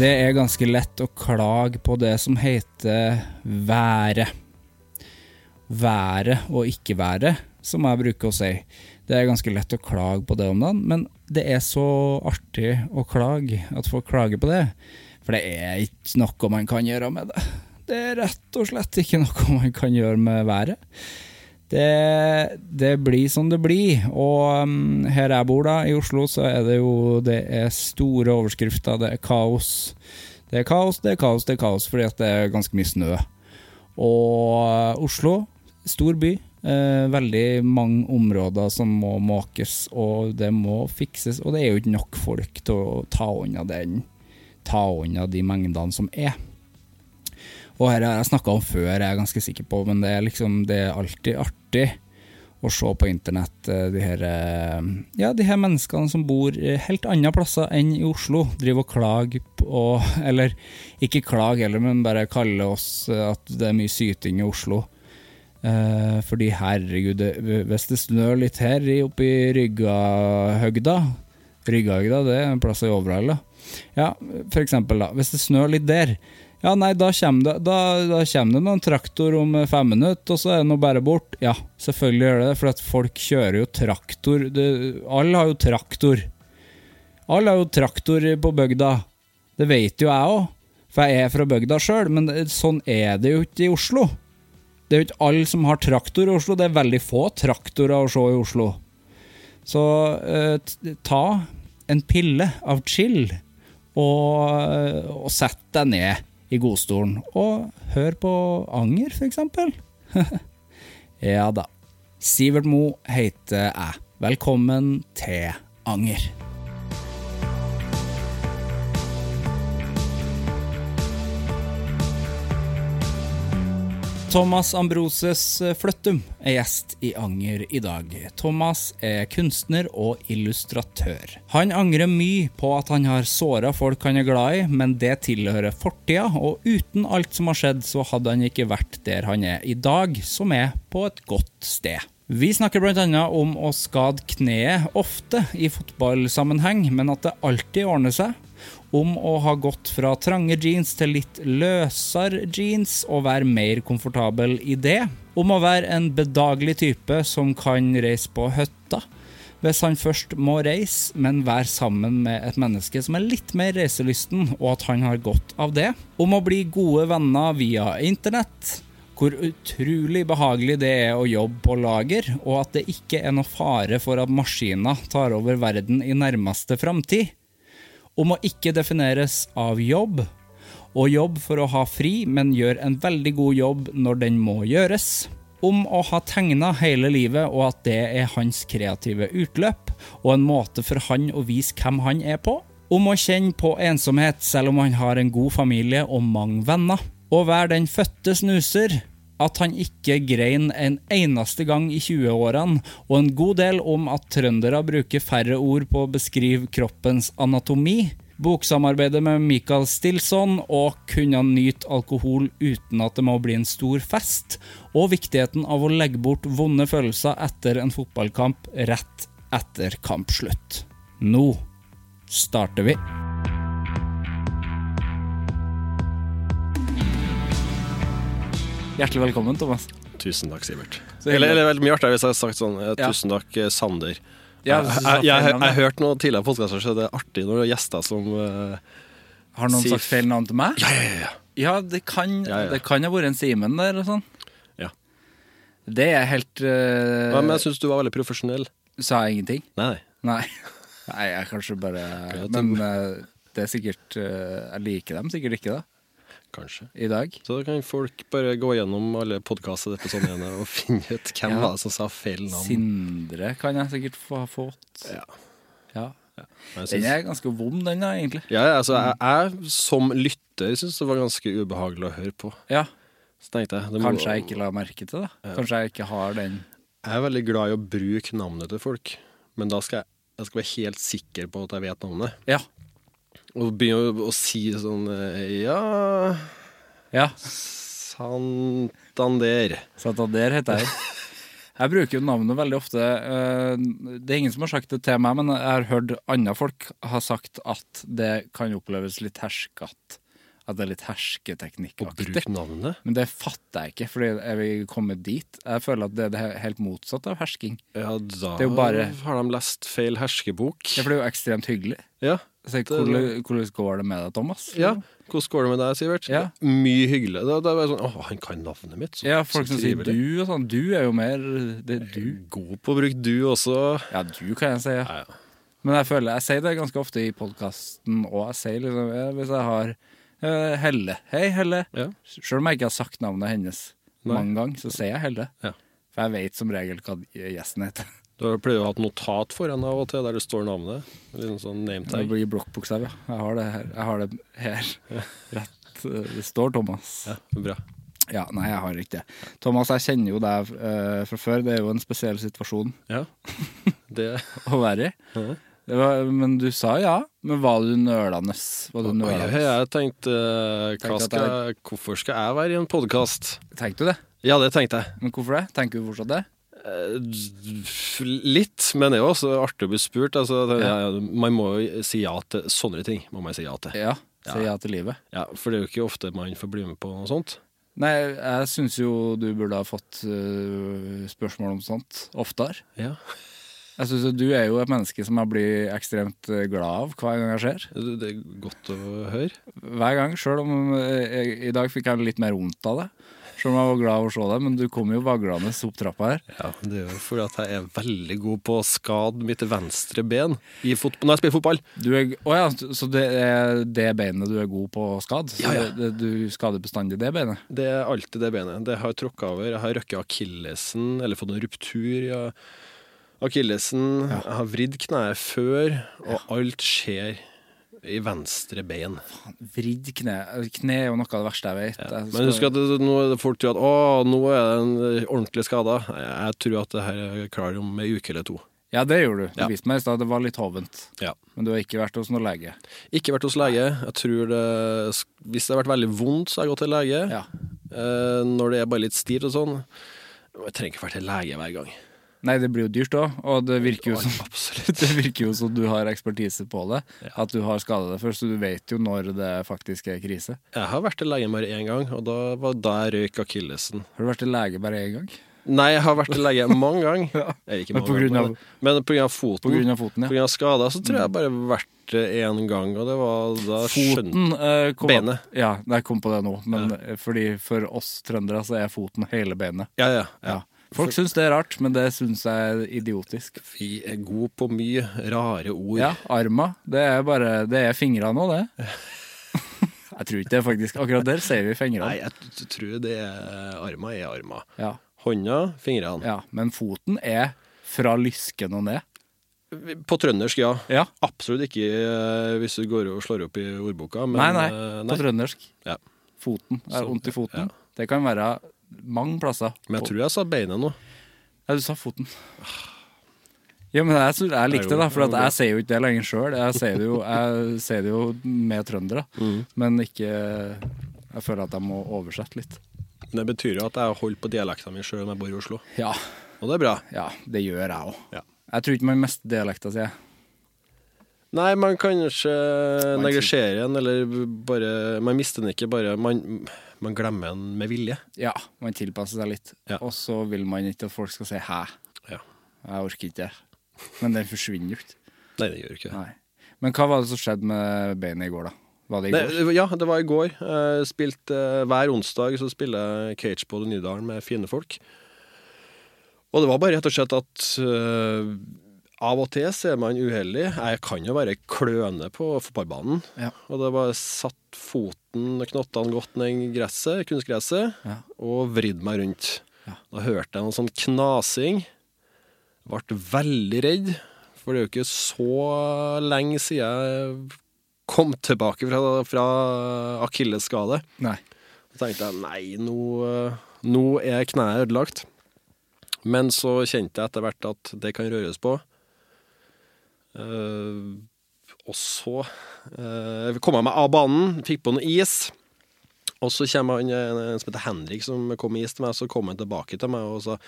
Det er ganske lett å klage på det som heter været. Været og ikke været, som jeg bruker å si. Det er ganske lett å klage på det om dagen, men det er så artig å klage at folk klager på det. For det er ikke noe man kan gjøre med det. Det er rett og slett ikke noe man kan gjøre med været. Det, det, blir som det blir. Og um, her jeg bor, da, i Oslo, så er det jo det er store overskrifter. Det er kaos. Det er kaos, det er kaos, det er kaos, fordi at det er ganske mye snø. Og uh, Oslo, stor by. Uh, veldig mange områder som må måkes, og det må fikses. Og det er jo ikke nok folk til å ta unna den Ta unna de mengdene som er. Og her har jeg snakka om før, jeg er ganske sikker på, men det er liksom Det er alltid artig å se på internett eh, de her eh, Ja, de her menneskene som bor helt andre plasser enn i Oslo, driver og klager på Eller ikke klager heller, men bare kaller oss eh, at det er mye syting i Oslo. Eh, fordi herregud, hvis det snør litt her oppe i Ryggahøgda Ryggahøgda, det er en plass i Overhalla. Ja, for eksempel, da. Hvis det snør litt der, ja, nei, da kommer, det, da, da kommer det noen traktor om fem minutter, og så er det nå bare bort. Ja, selvfølgelig gjør det det, for at folk kjører jo traktor. Alle har jo traktor. Alle har jo traktor på bygda. Det vet jo jeg òg, for jeg er fra bygda sjøl, men det, sånn er det jo ikke i Oslo. Det er jo ikke alle som har traktor i Oslo, det er veldig få traktorer å se i Oslo. Så eh, ta en pille av chill, og, og sett deg ned i godstolen. Og hør på Anger, for eksempel. ja da. Sivert Mo heter jeg. Velkommen til Anger. Thomas Ambroses eh, Fløttum er gjest i Anger i dag. Thomas er kunstner og illustratør. Han angrer mye på at han har såra folk han er glad i, men det tilhører fortida, og uten alt som har skjedd, så hadde han ikke vært der han er i dag, som er på et godt sted. Vi snakker bl.a. om å skade kneet ofte i fotballsammenheng, men at det alltid ordner seg om å ha gått fra trange jeans til litt løsere jeans og være mer komfortabel i det. Om å være en bedagelig type som kan reise på hytta hvis han først må reise, men være sammen med et menneske som er litt mer reiselysten, og at han har godt av det. Om å bli gode venner via internett. Hvor utrolig behagelig det er å jobbe på lager, og at det ikke er noe fare for at maskiner tar over verden i nærmeste framtid om å ikke defineres av jobb, og jobb for å ha fri, men gjør en veldig god jobb når den må gjøres. Om å ha tegna hele livet, og at det er hans kreative utløp, og en måte for han å vise hvem han er på. Om å kjenne på ensomhet selv om han har en god familie og mange venner. Å være den fødte snuser, at han ikke grein en eneste gang i 20-årene, og en god del om at trøndere bruker færre ord på å beskrive kroppens anatomi. Boksamarbeidet med Michael Stilson og kunne nyte alkohol uten at det må bli en stor fest. Og viktigheten av å legge bort vonde følelser etter en fotballkamp rett etter kampslutt. Nå starter vi. Hjertelig velkommen, Thomas. Tusen takk, Sivert. Eller, eller veldig mye artigere hvis jeg hadde sagt sånn eh. Tusen takk, eh, Sander. Ja, jeg jeg, jeg, jeg, har hørt noen tidligere podkaster, så det er artig når det er gjester som uh, Har noen sier... sagt feil navn til meg? Ja, ja, ja. ja. Det kan, Ja, ja. Det kan ha vært en Simen der og sånn. Ja. Det er helt uh, Men jeg syns du var veldig profesjonell. Sa jeg ingenting? Nei, nei. Nei. Jeg kanskje bare Men uh, det er sikkert eh, Jeg liker dem sikkert ikke, da. Kanskje. I dag. Så da kan folk bare gå gjennom alle podkastepisodene og finne ut hvem Ja. var det som sa feil navn. Sindre kan jeg sikkert få ha fått. Ja. Ja. Jeg Den er ganske vond, den da, egentlig. ja, ja, altså, jeg, jeg som lytter syns det var ganske ubehagelig å høre på. Ja. Så tenkte jeg det må- Kanskje jeg ikke la merke til det. Kanskje jeg ikke har den Jeg er veldig glad i å bruke navnet til folk, men da skal jeg, jeg skal være helt sikker på at jeg vet navnet. Ja. Og begynne å, å si sånn eh, Ja Ja. Santander. Santander heter jeg. Jeg bruker jo navnet veldig ofte. eh, Det er ingen som har sagt det til meg, men jeg har hørt andre folk ha sagt at det kan oppleves litt herskete. At det er litt hersketeknikkaktig. Men det fatter jeg ikke, fordi jeg vil komme dit? Jeg føler at det er helt motsatt av hersking. Ja, da bare- har de lest feil herskebok. Ja, for det er jo ekstremt hyggelig. Ja. Så, hvordan, hvordan går det med deg, Thomas? ja. Hvordan går det med deg, Sivert? Ja. Mye hyggelig. Da, det er det sånn, Å, han kan navnet mitt. Så, Ja, folk som sier du og sånn. Du er jo mer Det er du. God på å bruke du også. Ja, du kan jeg si. Ja. Ja, ja. Men jeg føler jeg sier det ganske ofte i podkasten, og jeg sier liksom Hvis jeg har uh, Helle. Hei, Helle. Ja. Selv om jeg ikke har sagt navnet hennes Nei. mange ganger, så sier jeg Helle. Ja. For jeg vet som regel hva gjesten heter. Du pleier å ha et notat foran av og til der det står navnet. Litt sånn name Det blir blokkbokstav, ja. Jeg har det her. Jeg har det her. Rett. eh, Det står Thomas. Ja, bra. Ja, nei, jeg har ikke det. Thomas, jeg kjenner jo deg uh, fra før. Det er jo en spesiell situasjon Ja. Det å være i. Ja. Var, men du sa ja. Men var du nølende? Var du nølende? jeg tenkte uh, Tenkte skal, jeg- Hvorfor skal jeg være i en podkast? Tenkte du det? Ja, det tenkte jeg. Men hvorfor det? Tenker du fortsatt det? Eh, Litt, men det er jo også artig å bli spurt. Altså, det, Ja. Man må jo si ja til sånne ting. må man si ja til. Ja. Si Ja. til livet. Ja, For det er jo ikke ofte man får bli med på noe sånt. Nei, jeg syns jo du burde ha fått uh, spørsmål om sånt oftere. Ja. Jeg synes jo Du er jo et menneske som jeg blir ekstremt øh, glad av hver gang jeg ser. Det det er godt å høre. Hver gang, sjøl om jeg, i dag fikk jeg litt mer vondt av det. Selv om jeg var glad av å se deg, men du kom jo vaglende opp trappa her. Ja, Det er jo fordi at jeg er veldig god på å skade mitt venstre ben når jeg spiller fotball. Du er, å ja, så det er det beinet du er god på å skade? Ja, ja. Det, du skader bestandig det beinet? Det er alltid det benet. Det har tråkka over. Jeg har røkket akillesen, eller fått en ruptur i akillesen. Jeg har vridd kneet før, og alt skjer i venstre bein. Vridd kne. Kne er jo noe av det verste jeg vet. Ja. Jeg Men husk at det, nå er det folk tror at å, nå er det en ordentlig skada. Jeg tror at det her klarer klar om ei uke eller to. Ja, det gjorde du. Du Ja. viste meg i stad. Det var litt hovent. Ja. Men du har ikke vært hos noen lege? Ikke vært hos lege. Jeg tror det, Hvis det har vært veldig vondt, så har jeg gått til lege. Ja. Eh, når det er bare litt stivt og sånn. Jeg trenger ikke være til lege hver gang. Nei, det blir jo dyrt òg, og det virker jo som det virker jo som du har ekspertise på det. At du har skada deg først, så du vet jo når det faktisk er krise. Jeg har vært til lege bare én gang, og da var da jeg røyk akillesen. Har du vært til lege bare én gang? Nei, jeg har vært til lege mange ganger. ja. ikke Men på av- men, av foten. På grunn av foten, På grunn av skader, så tror jeg jeg bare vært en én gang, og det var da Foten eh, kom Benet. Ja, jeg kom på det nå, men ja. fordi for oss trøndere så er foten hele benet. Ja, ja. ja. Folk syns det er rart, men det syns jeg er idiotisk. Vi er gode på mye rare ord. Ja, arma. Det er bare Det er fingrene òg, det. Jeg tror ikke det, faktisk. Akkurat der ser vi fingrene. Nei, jeg tror det er armer er armer. Ja, Hånda, fingrene. ja. Men foten er fra lysken og ned. På trøndersk, ja. Ja. Absolutt ikke eh, hvis du går og slår opp i ordboka. Men, Nei, nei. eh, På trøndersk. Ja. Foten. Er Så- vondt i foten. ja. Det kan være Mange plasser. Men jeg tror jeg sa beinet nå. Ja, du sa foten. Ja, men jeg, jeg likte det, da, for jeg sier jo ikke det lenger sjøl. Jeg jeg sier det jo med trøndere, Mm. men ikke Jeg føler at jeg må oversette litt. Det betyr jo at jeg holder på dialekta mi sjøl om jeg bor i Oslo. Ja, Og det er bra. ja det gjør jeg òg. Ja. Jeg tror ikke man mister dialekta si. Nei, man kan kanskje neglisjere den, eller bare Man mister den ikke, bare Man, man glemmer den med vilje. Ja, man tilpasser seg litt. Ja. Og så vil man ikke at folk skal si 'hæ'. Ja. Jeg orker ikke det. Men den forsvinner jo ikke. Nei, det gjør ikke det. Nei. Men hva var det som skjedde med beinet i går, da? Var det i går? Nei, ja, det var i går. Jeg spilte, eh, hver onsdag så spiller jeg Cagepod i Nydalen med fine folk. Og det var bare rett og slett at eh, av og til så er man uheldig. Jeg kan jo være kløne på fotballbanen. Ja. Og det var satt foten, knottene godt ned i gresset, kunstgresset, Ja. og vridd meg rundt. Ja. Da hørte jeg noe sånn knasing. Ble veldig redd, for det er jo ikke så lenge siden jeg kom tilbake fra, fra akillesskade. Nei. Så tenkte jeg nei, nå, nå er kneet ødelagt. Men så kjente jeg etter hvert at det kan røres på. Eh, og så uh, kom jeg meg av banen, fikk på noe is. Og så kommer han en, en som heter Henrik, som kom med is til meg. Så kom han tilbake til meg og sa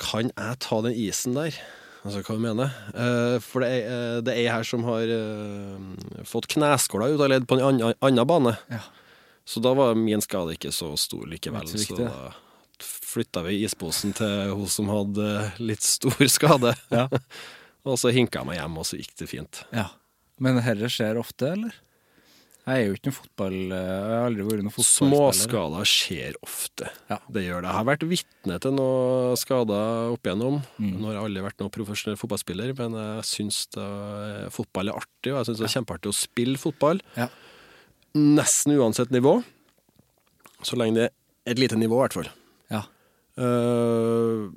Kan jeg ta den isen der? Altså, hva du mener uh, for det er, eh, det er ei her som har uh, fått kneskåla ut av ledd på en annen, annen bane. Ja. Så da var min skade ikke så stor likevel. Så Så da flytta vi isposen til hun som hadde litt stor skade. Ja. og så hinka jeg meg hjem, og så gikk det fint. ja. Men dette skjer ofte, eller? Jeg er jo ikke noen fotball... Jeg har aldri vært noen fotballspiller. Småskader skjer ofte. Ja. Det gjør det. Jeg har vært vitne til noen skader opp igjennom. Mm. Nå har jeg aldri vært noen profesjonell fotballspiller, men jeg syns det- fotball er artig, og jeg syns det er kjempeartig å spille fotball. Ja. Nesten uansett nivå. Så lenge det er et lite nivå, i hvert fall. Ja. Eh,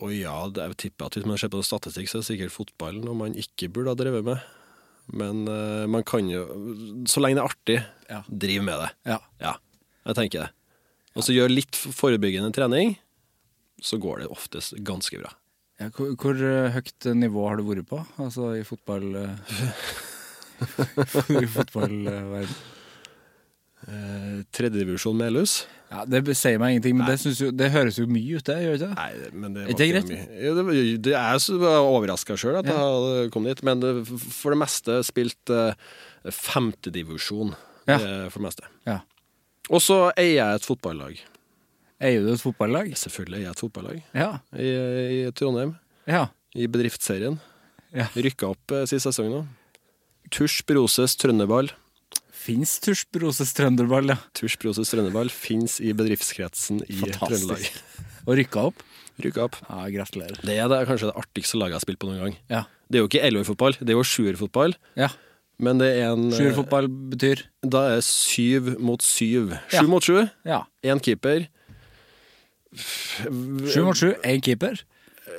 og ja, det, jeg tipper at hvis man ser på statistikk, så er det sikkert fotball noe man ikke burde ha drevet med. Men uh, man kan jo Så lenge det er artig, Ja. drive med det. Ja. Ja, jeg tenker det. Og så gjør litt forebyggende trening, så går det oftest ganske bra. Ja, hvor, hvor eh, høyt nivå har du vært på? Altså i fotball... eh, I fotballverden? Eh, Tredjedivisjon Melhus? Ja, det sier meg ingenting, men det, jo, det høres jo mye ut, det, gjør det? Nei, men det var det ikke greit? mye. Jo, det, det er så overraska sjøl at jeg kommet dit, men det, for det meste spilt uh, femtedivisjon. Ja. eh, For det meste. Ja. Og så eier jeg et fotballag. Eier du et fotballag? Selvfølgelig eier jeg et fotballag Ja. i, i Trondheim. Ja. I bedriftsserien. ja. Rykka opp eh, sist sesong nå. Tusj Broses Trønderball. Fins tusjbroses trønderball, ja. Tusjbroses Trønderball fins i bedriftskretsen i Trøndelag. Og rykka opp? Rykka opp. Ja, gratulerer. Det er det, kanskje det artigste laget jeg har spilt på noen gang. Ja. Det er jo ikke elverfotball, det er jo sjuerfotball. ja. Men det er en Sjuerfotball betyr Da er syv mot syv. Sju Ja. mot sju. Ja. Én keeper. Sju mot sju, én keeper.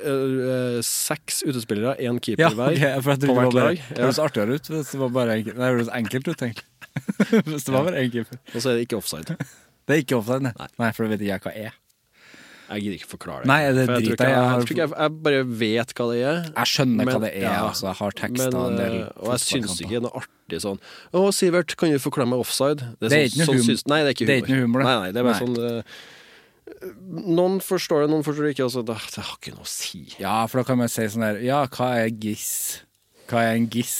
Eh, Seks utespillere, én keeper Ja, hver. ok, for jeg på hvert lag. Det høres artigere ut det var bare enkelt. Det høres enkelt ut, egentlig. hvis det var bare én keeper. Og så er det ikke offside. Det er ikke offside, nei. nei, for da vet ikke jeg hva er. Jeg gidder ikke forklare det. Nei, det For jeg, jeg jeg, har- jeg, jeg, bare vet hva det er. Jeg skjønner hva det er, ja. altså. Jeg har teksta en del eh, og jeg syns ikke det er noe artig sånn Å, Sivert, kan du forklare meg offside? Det er ikke noe hum- syns- Nei, det er ikke det er ikke noe humor, det. Nei, nei, det er bare Nei. sånn Uh, Noen forstår det, noen forstår det ikke. Altså, det, det har ikke noe å si. Ja, for da kan man si sånn der Ja, hva er giss? Hva er en giss?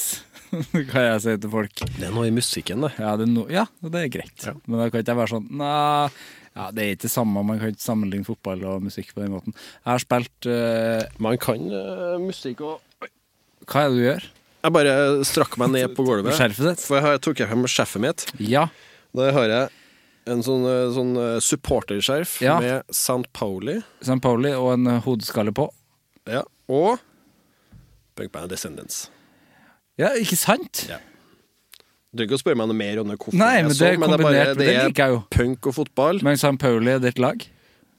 kan jeg si til folk. Det er noe i musikken, det. Ja, det er, no ja, det er greit. Ja. Men da kan ikke jeg være sånn Nei, ja, det er ikke det samme. Man kan ikke sammenligne fotball og musikk på den måten. Jeg har spilt uh, Man kan uh, musikk og Hva er det du gjør? Jeg bare strakk meg ned på gulvet. For jeg har- tok frem skjerfet mitt. Ja. Der har jeg en sånn, eh, sånn supporterskjerf Ja. med St. Pauli. St. Pauli og en hodeskalle på. Ja. Og Punkband Descendants. Ja, ikke sant? Ja. Du trenger ikke å spørre meg noe mer om det. hvorfor Nei, er men det er kombinert, det er liker jeg jo. punk og fotball. Men St. Pauli er ditt lag?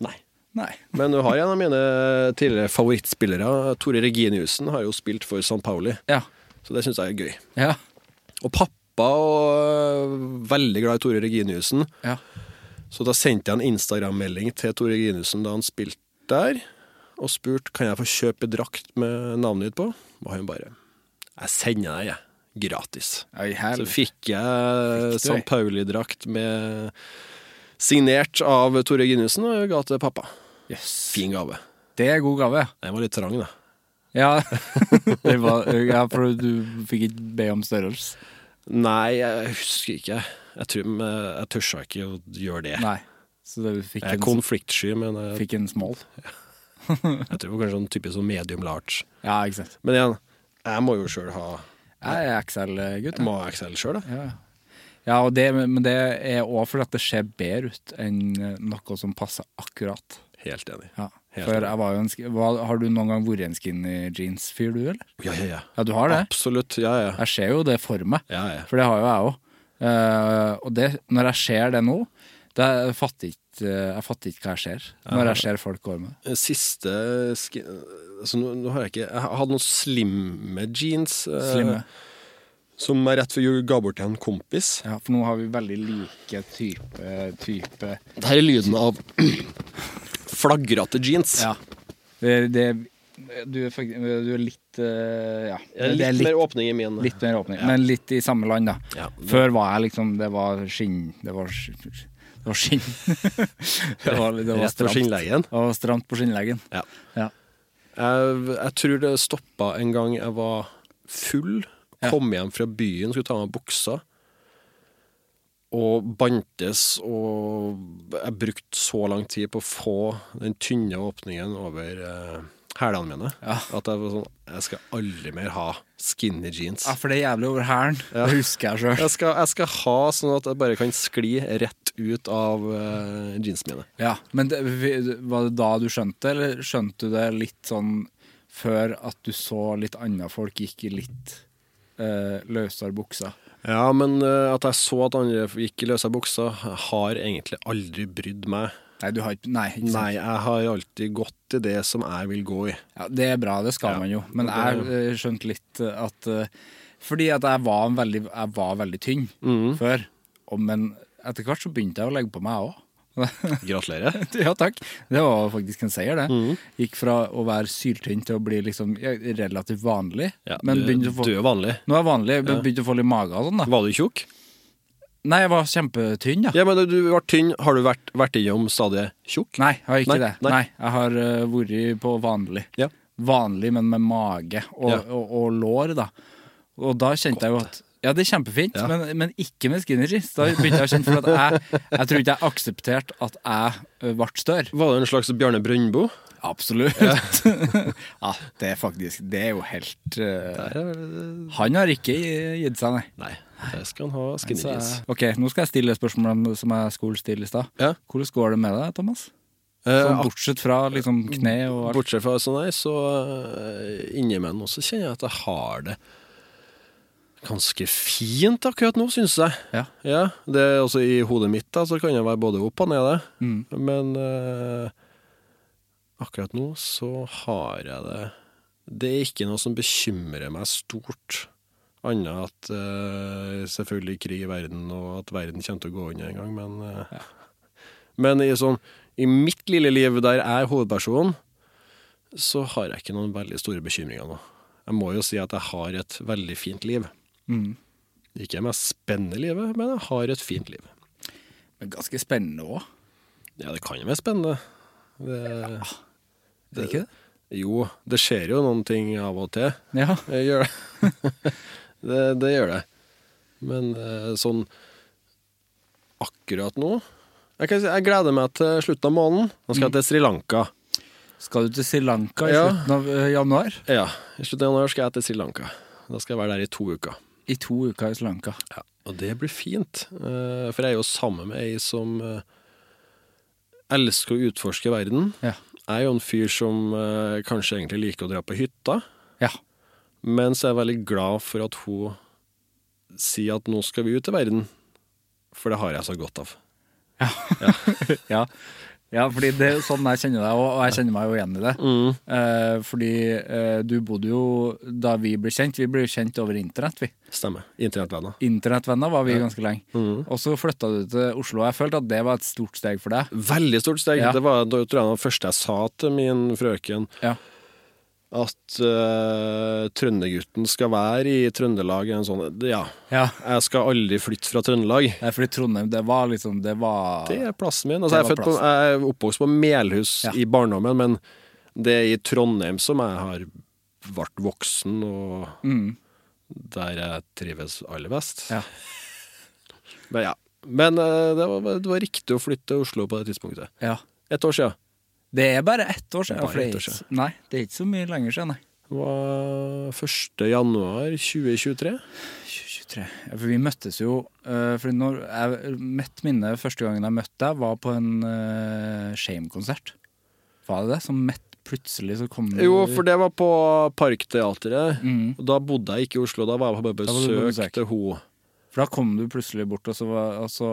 Nei. Nei. Men du har en av mine tidligere favorittspillere, Tore Reginiussen, har jo spilt for St. Pauli. Ja. Så det syns jeg er gøy. Ja. Og pappa, og veldig glad i Tore Reginiussen, Ja. Så da sendte jeg en Instagram-melding til Tore Reginiussen da han spilte der, og spurte kan jeg få kjøpe drakt med navnet ditt på. Og han bare Jeg sender deg, jeg. Gratis. Oi, Så fikk jeg St. Pauli-drakt med signert av Tore Ginussen, og ga til pappa. Yes. Fin gave. Det er god gave. Den var litt trang, da. Ja, det var, ja for du fikk ikke be om størrelse. Nei, jeg husker ikke. Jeg tror jeg, tørsa ikke å gjøre det. Nei. Jeg er konfliktsky, men jeg, fikk en small. jeg tror det var kanskje sånn typisk sånn medium large. Ja, ikke sant. Men igjen, jeg må jo sjøl ha Jeg er. Jeg må ha Excel sjøl, da. Ja, ja og det, men det er òg fordi at det ser bedre ut enn noe som passer akkurat. Helt enig. Ja. Helt For enig. jeg var jo en, Har du noen gang vært en skinny jeans-fyr, du, eller? Ja, ja, ja. Ja, du har det? Absolutt. Ja, ja. Jeg ser jo det for meg, ja, ja. for det har jo jeg òg. og det, når jeg ser det nå, det fatter ikke jeg fatter ikke hva jeg ser når jeg ser folk gå med. Siste ski- altså, nå, nå har jeg ikke Jeg hadde noen slimme jeans eh, Slimme. som jeg rett før jul ga bort til en kompis. Ja, for nå har vi veldig like type, type her er lyden av flagrete jeans. Ja. Det, det, du, er faktisk, du er litt eh, Ja. Det er det litt, mer åpning i min. Litt mer åpning, Ja. men litt i samme land, da. Ja. Før var jeg liksom Det var skinn Det var, sk- det var skinn. det var, det var Rett på stramt. skinnleggen. Det var stramt på skinnleggen. Ja. Ja. Jeg, jeg tror det stoppa en gang jeg var full, Ja. kom hjem fra byen, skulle ta av meg buksa, og bantes, og jeg brukte så lang tid på å få den tynne åpningen over eh, hælene mine, Ja. at jeg var sånn Jeg skal aldri mer ha skinny jeans. ja, for det er jævlig over hælen. Ja. Det husker jeg sjøl. Jeg jeg skal ha sånn at jeg bare kan skli rett ut av uh, jeansene mine. Ja, men det, var det da du skjønte, eller skjønte du det litt sånn før at du så litt andre folk gikk i litt uh, løsere bukser? Ja, men uh, at jeg så at andre gikk i løse bukser, har egentlig aldri brydd meg. Nei, du har ikke Nei, ikke sant? Nei, jeg har alltid gått i det som jeg vil gå i. Ja, det er bra, det skal Ja, man jo. Men jeg eh, skjønte litt eh, at eh, Fordi at jeg var, en veldig, jeg var veldig tynn mm. før. Og, men etter hvert så begynte jeg å legge på meg òg. Gratulerer. ja, takk. Det var faktisk en seier, det. Mm. Gikk fra å være syltynn til å bli liksom relativt vanlig. Ja, men du, få du er vanlig. Nå er jeg vanlig, men begynte å få litt mage og sånn, da. Var du tjukk? Nei, jeg var kjempetynn, ja. Ja, men du var tynn. Har du vært, vært innom stadiet tjukk? Nei, jeg har ikke Nei, det. nei. Nei, jeg har uh, vært på vanlig. Ja. Vanlig, men med mage og, Ja. og, og lår, da. Og da kjente jeg jo at Ja, det er kjempefint, Ja. men, men ikke med skinny jeans. Da begynte jeg å kjenne for at jeg Jeg tror ikke jeg aksepterte at jeg ble større. Var det en slags Bjarne Brøndbo? Absolutt. Ja. det er faktisk Det er jo helt ø, Han har ikke gitt seg, nei. Nei, det skal han ha skinny jeans. ok, nå skal jeg stille spørsmål som jeg skulle stille i stad. Ja. Hvordan går det med deg, Thomas? Eh, Sånn, bortsett fra liksom kne og alt. Bortsett fra sånn her, så uh, innimellom så kjenner jeg at jeg har det ganske fint akkurat nå, syns jeg. Ja. Ja, det er altså I hodet mitt da, så kan jeg være både opp og nede, Mm. men uh, akkurat nå så har jeg det Det er ikke noe som bekymrer meg stort, annet at uh, selvfølgelig krig i verden, og at verden kommer til å gå under en gang, men eh, Men i, sånn, i mitt lille liv der jeg er hovedpersonen, så har jeg ikke noen veldig store bekymringer nå. Jeg må jo si at jeg har et veldig fint liv. Mm. Ikke det mest spennende livet, men jeg har et fint liv. Men ganske spennende òg. Ja, det kan jo være spennende. Det, Det er ikke det? jo, det skjer jo noen ting av og til. Ja. Jeg gjør det. det. Det gjør det. Men eh, sånn akkurat nå jeg, kan jeg gleder meg til slutten av måneden. Nå skal jeg til Sri Lanka. Skal du til Sri Lanka i Ja. slutten av januar? Ja, I slutten av januar skal jeg til Sri Lanka. Da skal jeg være der i to uker. I to uker i Sri Lanka. Ja, og det blir fint. eh, For jeg er jo sammen med ei som eh, elsker å utforske verden. Ja. Jeg er jo en fyr som eh, kanskje egentlig liker å dra på hytta, Ja. Men så er jeg veldig glad for at hun sier at nå skal vi ut i verden. For det har jeg så godt av. ja. Ja, fordi det er sånn jeg kjenner deg, og jeg kjenner meg jo igjen i det. Mm. Eh, fordi eh, du bodde jo da vi ble kjent. Vi ble jo kjent over internett, vi. Stemmer. Internettvenner. Internettvenner var vi ganske lenge. Mm. Og så flytta du til Oslo. og Jeg følte at det var et stort steg for deg. Veldig stort steg. Ja. Det var da tror jeg det første jeg sa til min frøken. Ja. At uh, trøndergutten skal være i Trøndelag. En sånn, ja, Ja. jeg skal aldri flytte fra Trøndelag. Nei, fordi Trondheim, det var liksom Det var Det er plassen min. Altså, jeg, er på, jeg er oppvokst på Melhus Ja. i barndommen, men det er i Trondheim som jeg har vært voksen, og mm, der jeg trives aller best. Ja. Men ja. Men uh, det, var, det var riktig å flytte til Oslo på det tidspunktet. ja. Et år siden. Det er bare ett år siden. Bare ett år siden. Nei, det er ikke så mye lenger siden, nei. Det var 1. januar 2023. 2023. Ja, for vi møttes jo uh, For når jeg, Mitt minne første gangen jeg møtte deg, var på en uh, Shame-konsert. Var det det? Som Mett plutselig så kom Jo, for det var på Parkteatret. Mm. Og da bodde jeg ikke i Oslo, da var jeg på du på besøk. til henne. For da kom du plutselig bort, og så, var, og så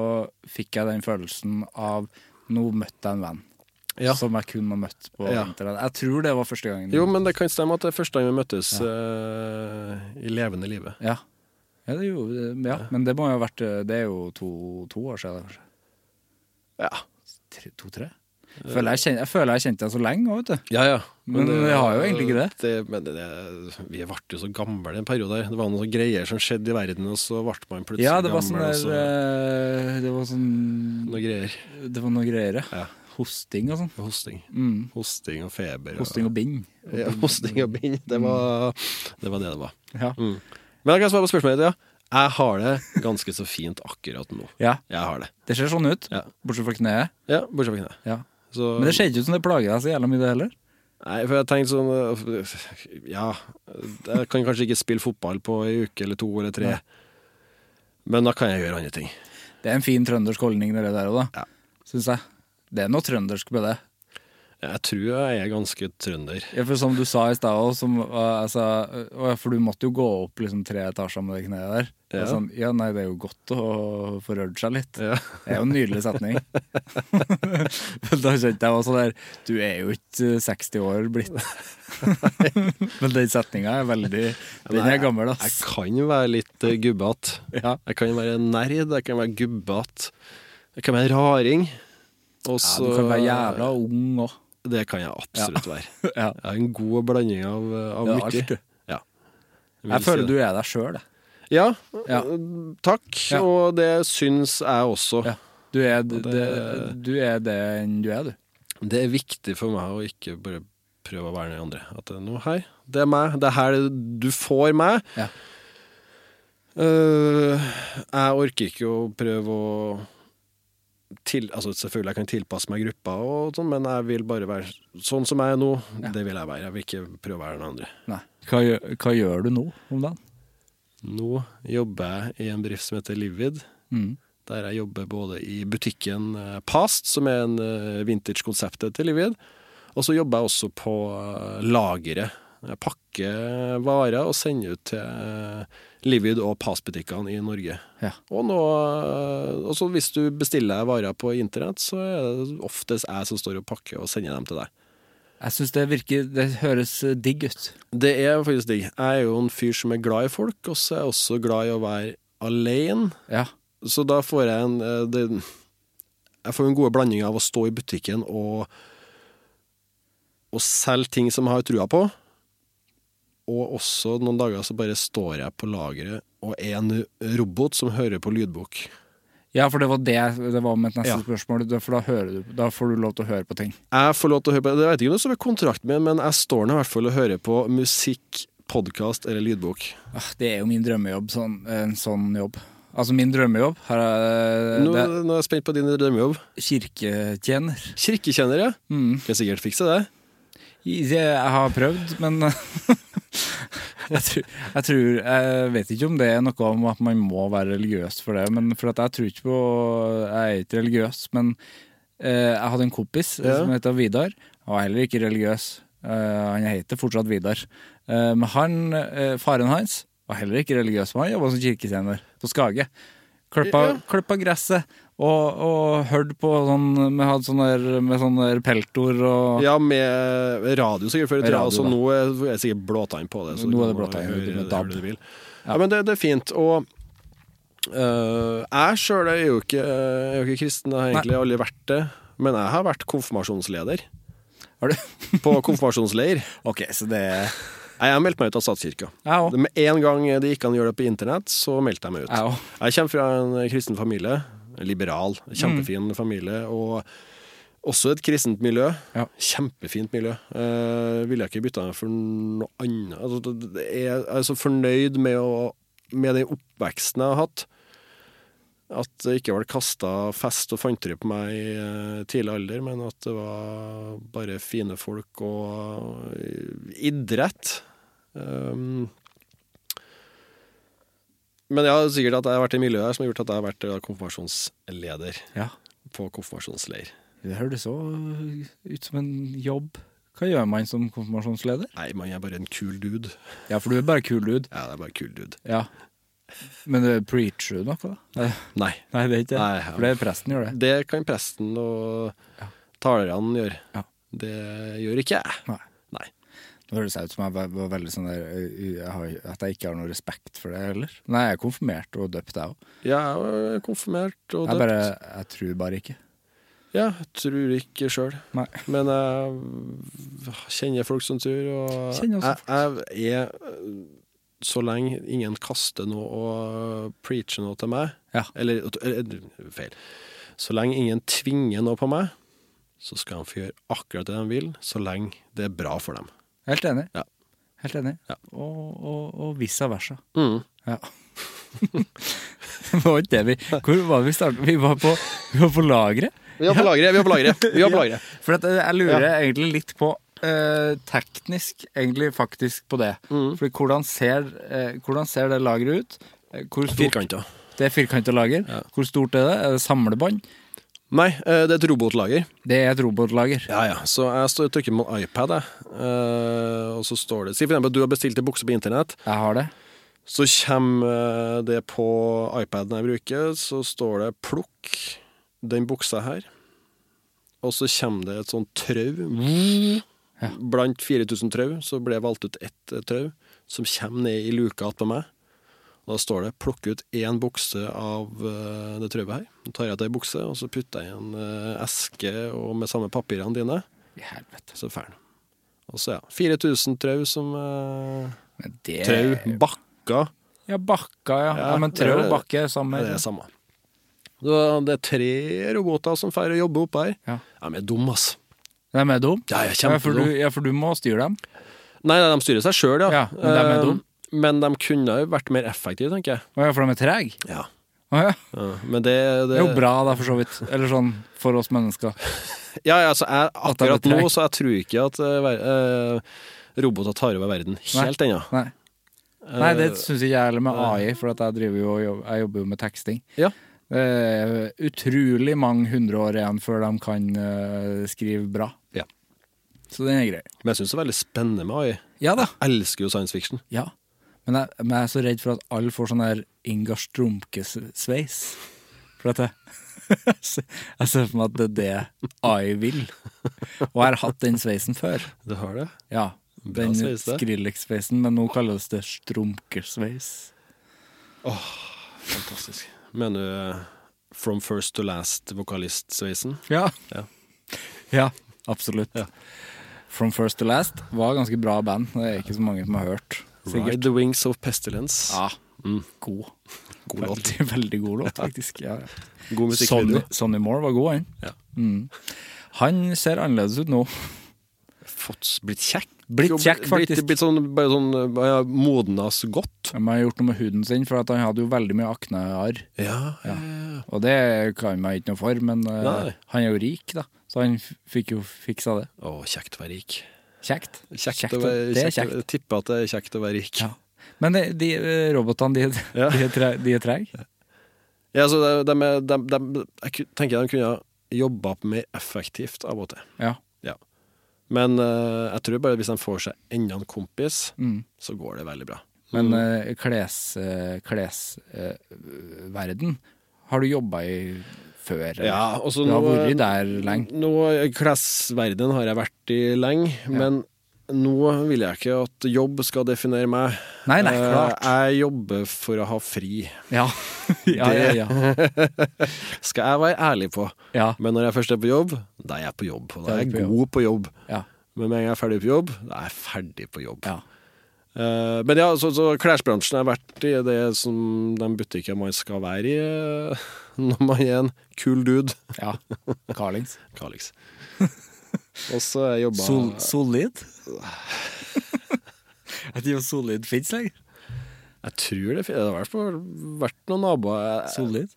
fikk jeg den følelsen av Nå møtte jeg en venn. Ja. Som jeg kun har møtt på Ja. internett. Jeg tror det var første gangen. Jo, men det kan stemme at det er første gang vi møttes eh, i levende livet. Ja. Ja, det jo, ja, men det må jo ha vært Det er jo to, to år siden, kanskje. Ja. To-tre? Føler jeg, kjen- jeg føler jeg har kjent deg så lenge òg, vet du. Ja, ja. Men vi har jo egentlig ikke det. men det, vi ble jo så gamle en periode der. Det var noen greier som skjedde i verden, og så ble man plutselig Ja, det var sånn gammel. der så, eh, Det var sånn noe greier. Det var noen greier, ja. Hosting og sånn. Hosting. Mm. Hosting og feber. Hosting og bind. ja, hosting og bind. Det var, det var det det var. Ja. Mm. Men jeg kan svare på spørsmålet ditt, ja. Jeg har det ganske så fint akkurat nå. ja. Jeg har det. Det ser sånn ut, Ja. bortsett fra kneet. Ja, bortsett fra kneet. Ja. Så- Men det ser ikke ut som det plager deg så jævla mye, det heller. Nei, for jeg tenkte sånn øh, Ja, jeg kan kanskje ikke spille fotball på ei uke eller to eller tre. Men da kan jeg gjøre andre ting. Det er en fin trøndersk holdning, det der òg, da. Ja. Syns jeg. Det er noe trøndersk med det. Jeg tror jeg er ganske trønder. Ja, for som du sa i stad òg, altså, For du måtte jo gå opp liksom tre etasjer med det kneet der. Ja. Sånn, ja, nei, det er jo godt å få rørt seg litt. Ja. Det er jo en nydelig setning. da kjente jeg også der Du er jo ikke 60 år blitt. Men den setninga er veldig Den er gammel, ass. Jeg kan være litt uh, gubbete. Ja. Jeg kan være nerd, jeg kan være gubbete. Jeg kan være raring. Og ja, du kan være jævla ung òg. Det kan jeg absolutt være. Ja. Jeg har en god blanding av, av Ja, mye. alt, du. Ja. vil Jeg føler det. du er deg sjøl, jeg. Ja, Ja. takk. Ja. Og det syns jeg også. Ja. Du er det, det- du er det du er, du. Det er viktig for meg å ikke bare prøve å være den andre. At det er noe her, det er meg. Det er her du får meg. Ja. Uh, jeg orker ikke å prøve å til, altså Selvfølgelig jeg kan tilpasse meg gruppa, og sånn, men jeg vil bare være sånn som jeg er nå. Ja. Det vil jeg være. Jeg vil ikke prøve å være den andre. Nei. Hva, hva gjør du nå om dagen? Nå jobber jeg i en bedrift som heter Livid. Mm. Der jeg jobber både i butikken eh, Past, som er en eh, vintage-konseptet til Livid, og så jobber jeg også på eh, lageret. Jeg pakker varer og sender ut til Livid og Past-butikkene i Norge. Ja. Og nå, også hvis du bestiller varer på internett, så er det oftest jeg som står og pakker og sender dem til deg. Jeg syns det virker Det høres eh, digg ut. Det er faktisk digg. Jeg er jo en fyr som er glad i folk, og så er jeg også glad i å være alene. Ja. Så da får jeg en eh, det, Jeg får en gode blanding av å stå i butikken og, og selge ting som jeg har trua på. Og også noen dager så bare står jeg på lageret og er en robot som hører på lydbok. Ja, for det var det det var mitt neste Ja. spørsmål. For da, du, da får du lov til å høre på ting. Jeg får lov til å høre på Det vet ikke noe som er kontrakten min, men jeg står nå i hvert fall og hører på musikk, podkast eller lydbok. Ah, Det er jo min drømmejobb, sånn, en sånn jobb. Altså, min drømmejobb her er Nå, det nå er jeg spent på din drømmejobb. Kirketjener. kirketjener. Ja. Mm. Kan sikkert fikse det. Jeg har prøvd, men jeg, tror, jeg tror Jeg vet ikke om det er noe om at man må være religiøs for det. Men for at jeg tror ikke på Jeg er ikke religiøs, men eh, jeg hadde en kompis Ja. som heter Vidar. Han var heller ikke religiøs. Eh, han heter fortsatt Vidar. Eh, men han, faren hans var heller ikke religiøs, men han jobba som kirketjener på Skage. Klippa, Ja. gresset Og, og hørt på sånn Vi hadde sånn der med sånn der peltor og Ja, med radio sikkert i tida. Radio, Altså, nå er jeg det sikkert blåtann på det. Så Nå er det blåtann, med DAB. det du. Ja, men det, det er fint. Og øh, jeg sjøl er jo ikke, er jo ikke kristen, jeg har egentlig aldri vært det. Men jeg har vært konfirmasjonsleder Har du? på konfirmasjonsleir. Ok, så det er Jeg har meldt meg ut av statskirka. Med en gang det gikk an å gjøre det på internett, så meldte jeg meg ut. Jeg. Jeg kommer fra en kristen familie. Liberal, kjempefin Mm. familie. Og også et kristent miljø. Ja. Kjempefint miljø. Eh, ville jeg ikke bytta meg for noe annet. Altså, jeg er så fornøyd med, å, med den oppveksten jeg har hatt. At det ikke ble kasta fest og fanteri på meg i eh, tidlig alder, men at det var bare fine folk og eh, idrett. Um, men ja, sikkert at jeg har vært i miljøet her som har gjort at jeg har vært eh, konfirmasjonsleder Ja. på konfirmasjonsleir. Det høres så ut som en jobb. Hva gjør man som konfirmasjonsleder? Nei, man er bare en kul dude. Ja, for du er bare kul dude. Ja, det er bare kul dude. Ja. Men det preacher du noe, da? Nei, Nei. Det er ikke det. Nei, ja. For det er presten gjør det. Det kan presten og talerne gjøre. Ja. Det gjør ikke jeg. Nei. Nå høres det ut som jeg var, var veldig sånn der jeg har, At jeg ikke har noe respekt for det heller. Nei, jeg er konfirmert og døpt, jeg òg. Jeg er konfirmert og Jeg, døpt. bare, jeg tror bare ikke. Ja, jeg tror ikke sjøl. Men jeg kjenner folk som tror, og jeg, jeg er Så lenge ingen kaster noe og preacher noe til meg Ja. Eller, eller feil. Så lenge ingen tvinger noe på meg, så skal de få gjøre akkurat det de vil, så lenge det er bra for dem. Helt enig. Ja. Helt enig. Ja. Og, og, og vice versa. Mm. Ja. det var ikke det vi Hvor var vi startet? Vi var på, vi var på lageret. Vi var på lageret! Vi var på lageret! Vi var på lageret. For at eh, jeg lurer egentlig litt på eh, teknisk, egentlig faktisk på det. Mm. Fordi hvordan ser, eh, hvordan ser det lageret ut? Eh, Hvor stort, Firkanta. Det er firkanta lager. Ja. Hvor stort er det? Er det samlebånd? Nei, eh, det er et robotlager. Det er et robotlager. Ja, ja. Så jeg står trykker på en iPad, jeg. Eh, og så står det Si for eksempel at du har bestilt en bukse på internett. Jeg har det. Så kommer eh, det på iPaden jeg bruker, så står det 'plukk den buksa her'. Og så kommer det et sånt trau. Blant 4000 trau så ble jeg valgt ut ett trau, som kommer ned i luka attpå meg. Da står det 'plukk ut én bukse av eh, det trøbbet her'. Da tar jeg ut ei bukse, og så putter jeg i en eh, eske og med samme papirene dine. I helvete. Så ferdig. Og så ja, 4000 trau som uh, det Trau, bakka. Ja, bakka, ja. ja, Ja, men trau og bakke samme. Det er det samme. Det er tre roboter som får jobbe oppe her. Ja. De er dumme, altså. De er dum? Ja, jeg er Ja, for du, ja, for du må styre dem? Nei, de styrer seg sjøl, ja. Ja, men de er dumme? dum. Men de kunne jo vært mer effektive, tenker jeg. Å ja, for de er trege? Ja. Ja. Ja, men det, det Det er jo bra, da, for så vidt. Eller sånn for oss mennesker. Ja, altså, jeg, akkurat nå så jeg tror ikke at uh, roboter tar over verden helt ennå. Nei. Nei, det Eh, syns ikke jeg heller med AI, for jeg, jo, jeg jobber jo med teksting. Ja. Er utrolig mange hundre år igjen før de kan uh, skrive bra. Ja. Så den er grei. Men jeg syns det er veldig spennende med AI. Ja da. Jeg elsker jo science fiction. Ja. Men jeg, men jeg er så redd for at alle får sånn der Ingar Strumke-sveis. For at jeg, jeg ser for meg at det er det I vil. Og jeg har hatt den sveisen før. Du har det? Ja. Den sveis. Skrillex-sveisen, men nå kalles det Strumke-sveis. Fantastisk. Mener du eh, From First to Last-vokalist-sveisen? Ja. Ja. Ja, absolutt. Ja. From First to Last var ganske bra band. Det er ikke så mange som har hørt. Ride the Wings of Pestilence. Ja, Mm. god. God låt. Veldig, veldig god låt, faktisk. Ja. ja. God Sonny, musikkvideo. Sonny Moore var god, han. Ja. Mm. Han ser annerledes ut nå. Fått, blitt kjekk. Blitt kjekk, faktisk. Blitt, blitt sånn, bare sånn ja, modnas godt. Han har gjort noe med huden sin, for han hadde jo veldig mye aknearr. Ja. Ja. Og det kan man ikke noe for, men uh, han er jo rik, da. Så han fikk jo fiksa det. Å, kjekt å være rik. Kjekt. Kjekt, å være, Det er kjekt. kjekt. Tipper at det er kjekt å være rik. Ja. Men de, de robotene, de, Ja. de er tre- de er trege? Ja, så de, de, de, de, jeg tenker de kunne jobba mer effektivt av og til. Ja. Men uh, jeg tror bare hvis de får seg enda en kompis, Mm. så går det veldig bra. Men uh, klesverden, uh, kles, har du jobba i før? eller? Ja, og Du har nå- vært der lenge. Nå, Klesverdenen har jeg vært i lenge, men nå vil jeg ikke at jobb skal definere meg. Nei, nei, Eh, klart. Jeg jobber for å ha fri. Ja. ja, ja, ja. Skal jeg være ærlig på. ja. Men når jeg først er på jobb, da er jeg på jobb. Da er jeg på god på jobb. ja. Men med en gang jeg er ferdig på jobb, da er jeg ferdig på jobb. ja. Eh, men ja, så, så klesbransjen har vært i det som de butikkene man skal være i eh, når man er en kul dude. ja. Carlings. Kalix. Og så har jeg jobba Sol, solid? Jeg vet ikke om solid fins lenger. Jeg tror det, fin- det har vært noen naboer Solid?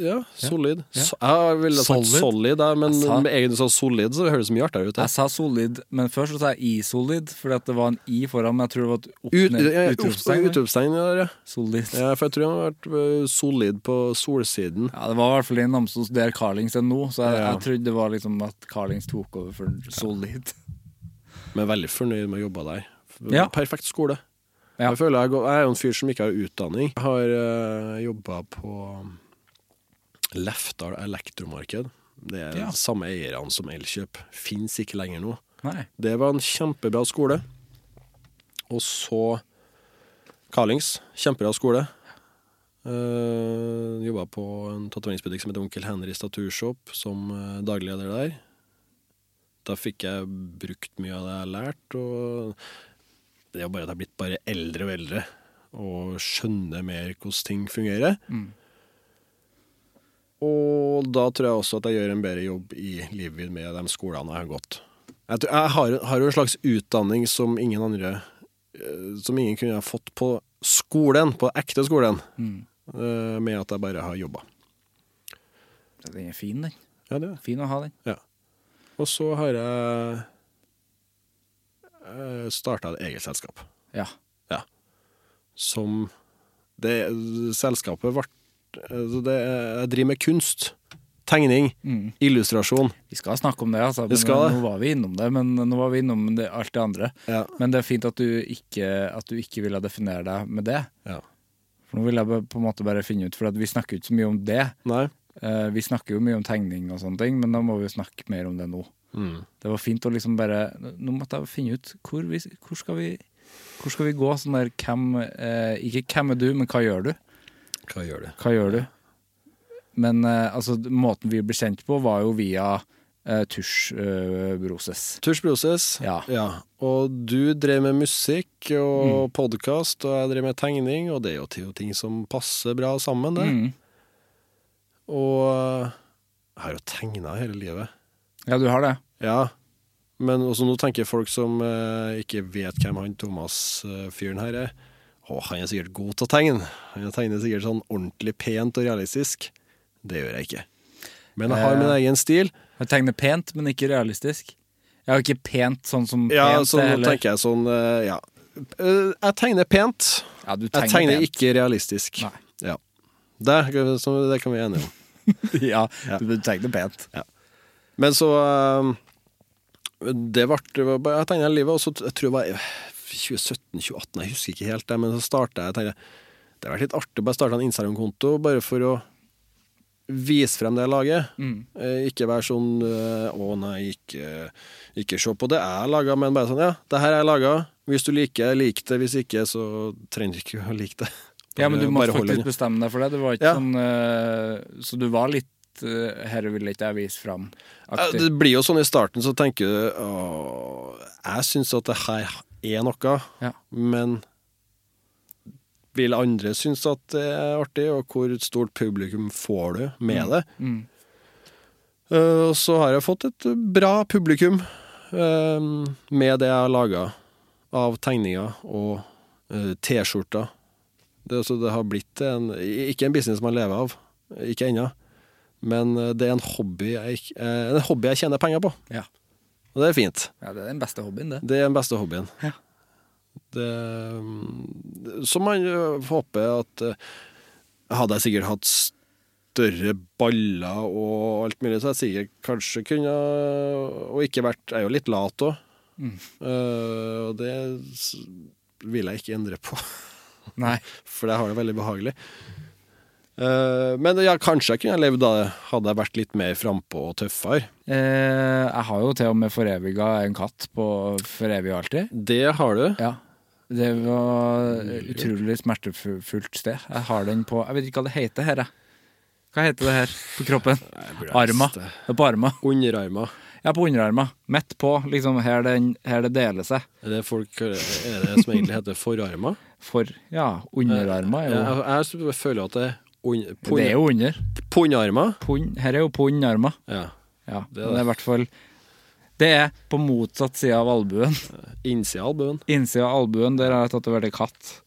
Ja, solid. Ja. Så, jeg ville sagt Solid? solid, jeg, men Jeg sa- med egentlig så solid, så høres det mye artigere ut. Jeg sa solid, men først så sa jeg i-solid, fordi at det var en i foran, men jeg tror det var et utropstegn. Utropstegn, ja. Solid. ja. For jeg tror han har vært øh, solid på solsiden. Ja, det var i hvert fall i Namsos der Carlings er nå, så jeg, Ja. jeg trodde det var liksom at Carlings tok over for Solid. Men veldig fornøyd med å jobbe der. Ja. Perfekt skole. Ja. Jeg føler jeg, jeg er jo en fyr som ikke har utdanning. Jeg har øh, jobba på Lefdal elektromarked. Det er Ja. samme eierne som Elkjøp. Fins ikke lenger nå. Nei. Det var en kjempebra skole. Og så Carlings. Kjempebra skole. Uh, jobba på en tatoveringsbutikk som heter Onkel Henrys Staturshop, som eh, daglig leder der. Da fikk jeg brukt mye av det jeg har lært, og det er bare at jeg er blitt bare eldre og eldre og skjønner mer hvordan ting fungerer. Mm. Og da tror jeg også at jeg gjør en bedre jobb i livet mitt med de skolene jeg har gått. Jeg, tror, jeg har, har jo en slags utdanning som ingen andre eh, Som ingen kunne ha fått på skolen, på ekte skolen, Mm. eh, med at jeg bare har jobba. Den er fin, den. Ja, det er. Fin å ha den. Og så har jeg starta et eget selskap. Ja. Som det Selskapet ble altså det, Jeg driver med kunst. Tegning. Mm. Illustrasjon. Vi skal snakke om det, altså. Men skal. Nå var vi innom det, men nå var vi innom det, alt det andre. Ja. Men det er fint at du ikke, at du ikke ville definere deg med det. ja. For nå vil jeg på en måte bare finne ut, for at vi snakker ikke så mye om det. Nei. Eh, vi snakker jo mye om tegning og sånne ting, men da må vi jo snakke mer om det nå. Mm. Det var fint å liksom bare Nå måtte jeg finne ut hvor, vi, hvor skal vi Hvor skal vi gå? Sånn der hvem eh, Ikke hvem er du, men hva gjør du? Hva gjør du? Hva gjør du? Men eh, altså, måten vi ble kjent på, var jo via uh, Tusj uh, Broses. Tusj Broses. Ja. Og du drev med musikk og Mm. podkast, og jeg drev med tegning, og det er jo ting som passer bra sammen, det. Mm. Og eh, jeg har jo tegna hele livet. Ja, du har det? Ja. Men også nå tenker folk som uh, ikke vet hvem han Thomas-fyren her er. Å, han er sikkert god til å tegne. Han tegner sikkert sånn ordentlig pent og realistisk. Det gjør jeg ikke. Men jeg har min Eh. egen stil. Jeg tegner pent, men ikke realistisk. Jeg har ikke pent sånn som pent. Ja, så nå er, tenker jeg sånn eh, Ja. Eh, Jeg tegner pent. Ja, du Jeg tegner, tegner pent. ikke realistisk. Ja. Det, det kan vi være enige om. ja, du tegner pent. Men så Det ble var bare- Jeg tegna livet, og så jeg tror jeg var 2017-2018, jeg husker ikke helt det, men så starta jeg tenkte, Det har vært litt artig å bare starte en Instagram-konto, bare for å vise frem det jeg lager. Mm. Eh, Ikke være sånn eh, Å nei, ikke, ikke se på det jeg laga, men bare sånn Ja, det her er laga. Hvis du liker, lik det. Hvis ikke, så trenger du ikke å like det. Ja, men du Bare- bare hold faktisk bestemme deg for det. Det var ikke Ja. sånn eh, Så du var litt Her vil ikke jeg vise fram. Aktiv. Det blir jo sånn i starten, så tenker du Åh, Jeg syns at det her er noe, Ja. men vil andre synes at det er artig, og hvor stort publikum får du med det? Mm. Eh, så har jeg fått et bra publikum eh, med det jeg har laga av tegninger og eh, T-skjorter. Det, det har blitt en Ikke en business man lever av, ikke ennå. Men det er en hobby jeg, en hobby jeg tjener penger på. Ja. Og det er fint. ja, det er den beste hobbyen, det. Det er den beste hobbyen. Ja. Det, mm, så man håper at Hadde jeg sikkert hatt større baller og alt mulig, så jeg sikkert kanskje kunne Og ikke vært Jeg er jo litt lat òg. Mm. og det vil jeg ikke endre på, Nei. for jeg har det veldig behagelig. Eh, men ja, kanskje jeg kunne levd da hadde jeg vært litt mer frampå og tøffere. Eh, jeg har jo til og med foreviga en katt på For evig og alltid. Det har du. Ja. Det var utrolig smertefullt sted. Jeg har den på Jeg vet ikke hva det heter her, jeg. Hva heter det her på kroppen? Arma. det. Er på arma. Underarma. Ja, på underarma. Midt på, liksom her, den, her det deler seg. Er det, folk, er det som egentlig heter forarma? For ja, underarma er jo Jeg, jeg føler at det un, Det er jo under. Pundarmer. Pund, her er jo pundarmer. Ja. Ja, Det er i hvert fall Det er på motsatt side av albuen. Innsida av albuen. Innsida av albuen der har jeg tatovert ei katt.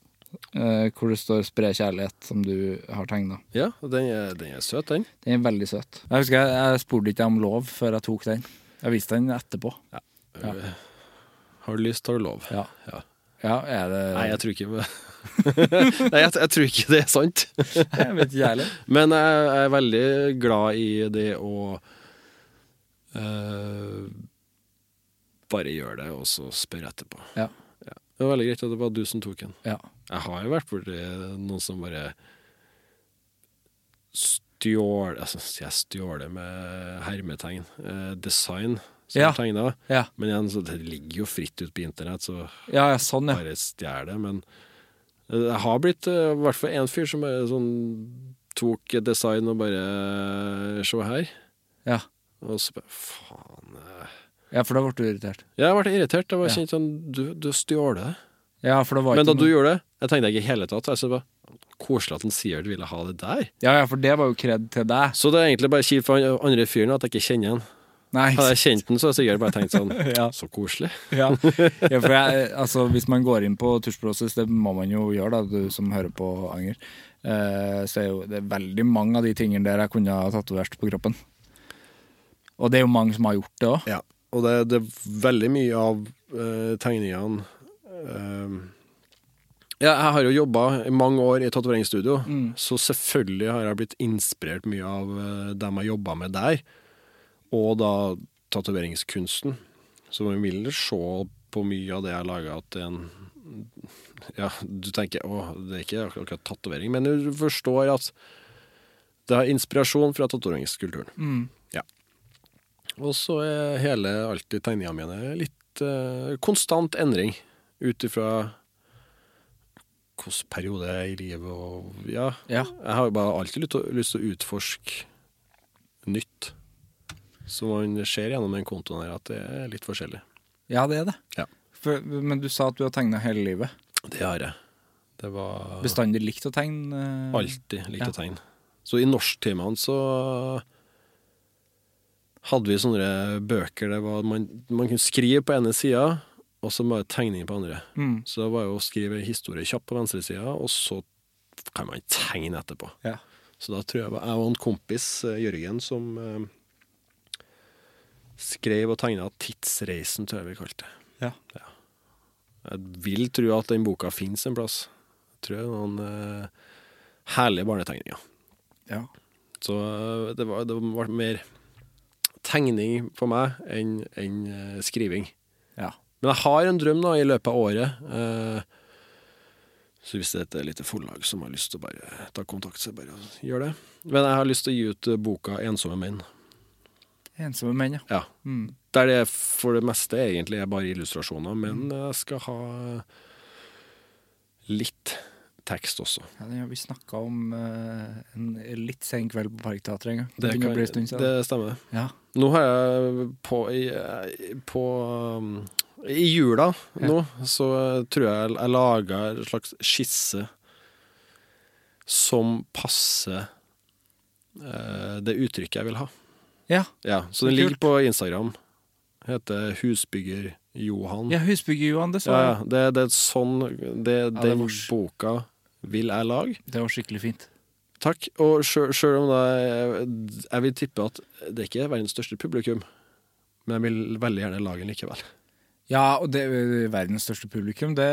eh, hvor det står 'Spre kjærlighet', som du har tegna. Ja, den er, den er søt, den. Den er veldig søt. Jeg husker jeg, jeg spurte ikke om lov før jeg tok den. Jeg viste den etterpå. Ja. Har du lyst, har du lov. Ja, Ja. Ja er det Nei, jeg tror ikke Nei, jeg, jeg tror ikke det er sant. Jeg vet ikke heller. Men jeg, jeg er veldig glad i det å uh, bare gjøre det, og så spørre etterpå. Ja. Det var veldig greit at det var du som tok den. Ja. Jeg har jo vært borti noen som bare stjål Altså, jeg stjåler med hermetegn. Eh, design som Ja. er tegna. Ja. Men igjen, så det ligger jo fritt ut på internett, så ja, ja, sånn, ja. bare stjel det. Men det har blitt eh, i hvert fall én fyr som bare sånn tok design og bare Se her. Ja, Og så bare Faen. eh. ja for da ble du irritert. Ja, Jeg ble irritert. Jeg var kjent sånn Du, du stjålet det. Ja, for det var Men da du noe- gjorde det, jeg tenkte ikke i hele tatt. Jeg så bare Koselig at han sier du ville ha det der. Ja, ja, for det var jo kred til deg. Så det er egentlig bare kjipt for han andre fyren at jeg ikke kjenner han. Nei, Hadde jeg kjent den, så hadde jeg sikkert bare tenkt sånn Ja. Så koselig. ja. ja, for jeg, altså, hvis man går inn på Tusjprosess, det må man jo gjøre, da, du som hører på Anger, eh, så er jo det er veldig mange av de tingene der jeg kunne ha tatovert på kroppen. Og det er jo mange som har gjort det òg. Ja, og det, det er veldig mye av eh, tegningene eh, Ja, jeg har jo jobba i mange år i tatoveringsstudio, så selvfølgelig har jeg blitt inspirert mye av eh, dem jeg jobba med der, og da tatoveringskunsten. Så man vil se på mye av det jeg har laga, at det er en Ja, du tenker å, det er ikke akkurat tatovering, men du forstår at det har inspirasjon fra tatoveringskulturen. Mm. Ja. Og så er hele alltid tegningene mine litt uh, konstant endring ut ifra hvilken periode jeg er i livet og Ja. Ja. Jeg har jo bare alltid lyst til, å- lyst til å utforske nytt. Så man ser gjennom den kontoen her at det er litt forskjellig. ja, det er det. Ja. For, men du sa at du har tegna hele livet. Det har jeg. Det var Bestandig likt å tegne? eh, alltid likt Ja. å tegne. Så i norsktimene så hadde vi sånne bøker der man, man kunne skrive på ene sida, og så bare tegning på andre. Mm. Så det var jo å skrive historie kjapt på venstre sida, og så kan man tegne etterpå. Ja. Så da tror jeg jeg og en kompis, eh, Jørgen, som eh, skrev og tegna 'Tidsreisen', tror jeg vi kalte det. Ja. Jeg vil tro at den boka fins en plass. Jeg tror det er noen eh, herlige barnetegninger. ja. Så eh, det, var, det var mer tegning på meg enn en, eh, skriving. ja. Men jeg har en drøm da i løpet av året. Eh, så hvis det er et lite forlag som har lyst til å bare ta kontakt, så bare gjør det. Men jeg har lyst til å gi ut eh, boka 'Ensomme menn'. Ensomme menn, ja. Ja. Mm. Der det for det meste egentlig er bare illustrasjoner, men jeg skal ha litt tekst også. Ja, vi snakka om uh, en litt sen kveld på Parkteatret en gang. Det, Det, kan, bli stund det stemmer. Ja. Nå har jeg på, i, på um, I jula Ja. nå, så tror jeg jeg laga en slags skisse som passer uh, det uttrykket jeg vil ha. Ja. Ja, Så den ligger på Instagram. Heter Husbygger Johan. ja Husbygger-Johan, det sa jeg. ja, det, det er sånn det, det Den var- boka vil jeg lage. Det var skikkelig fint. Takk. Og sjøl om det jeg, vil tippe at det ikke er verdens største publikum, men jeg vil veldig gjerne lage den likevel. Ja, og det verdens største publikum, det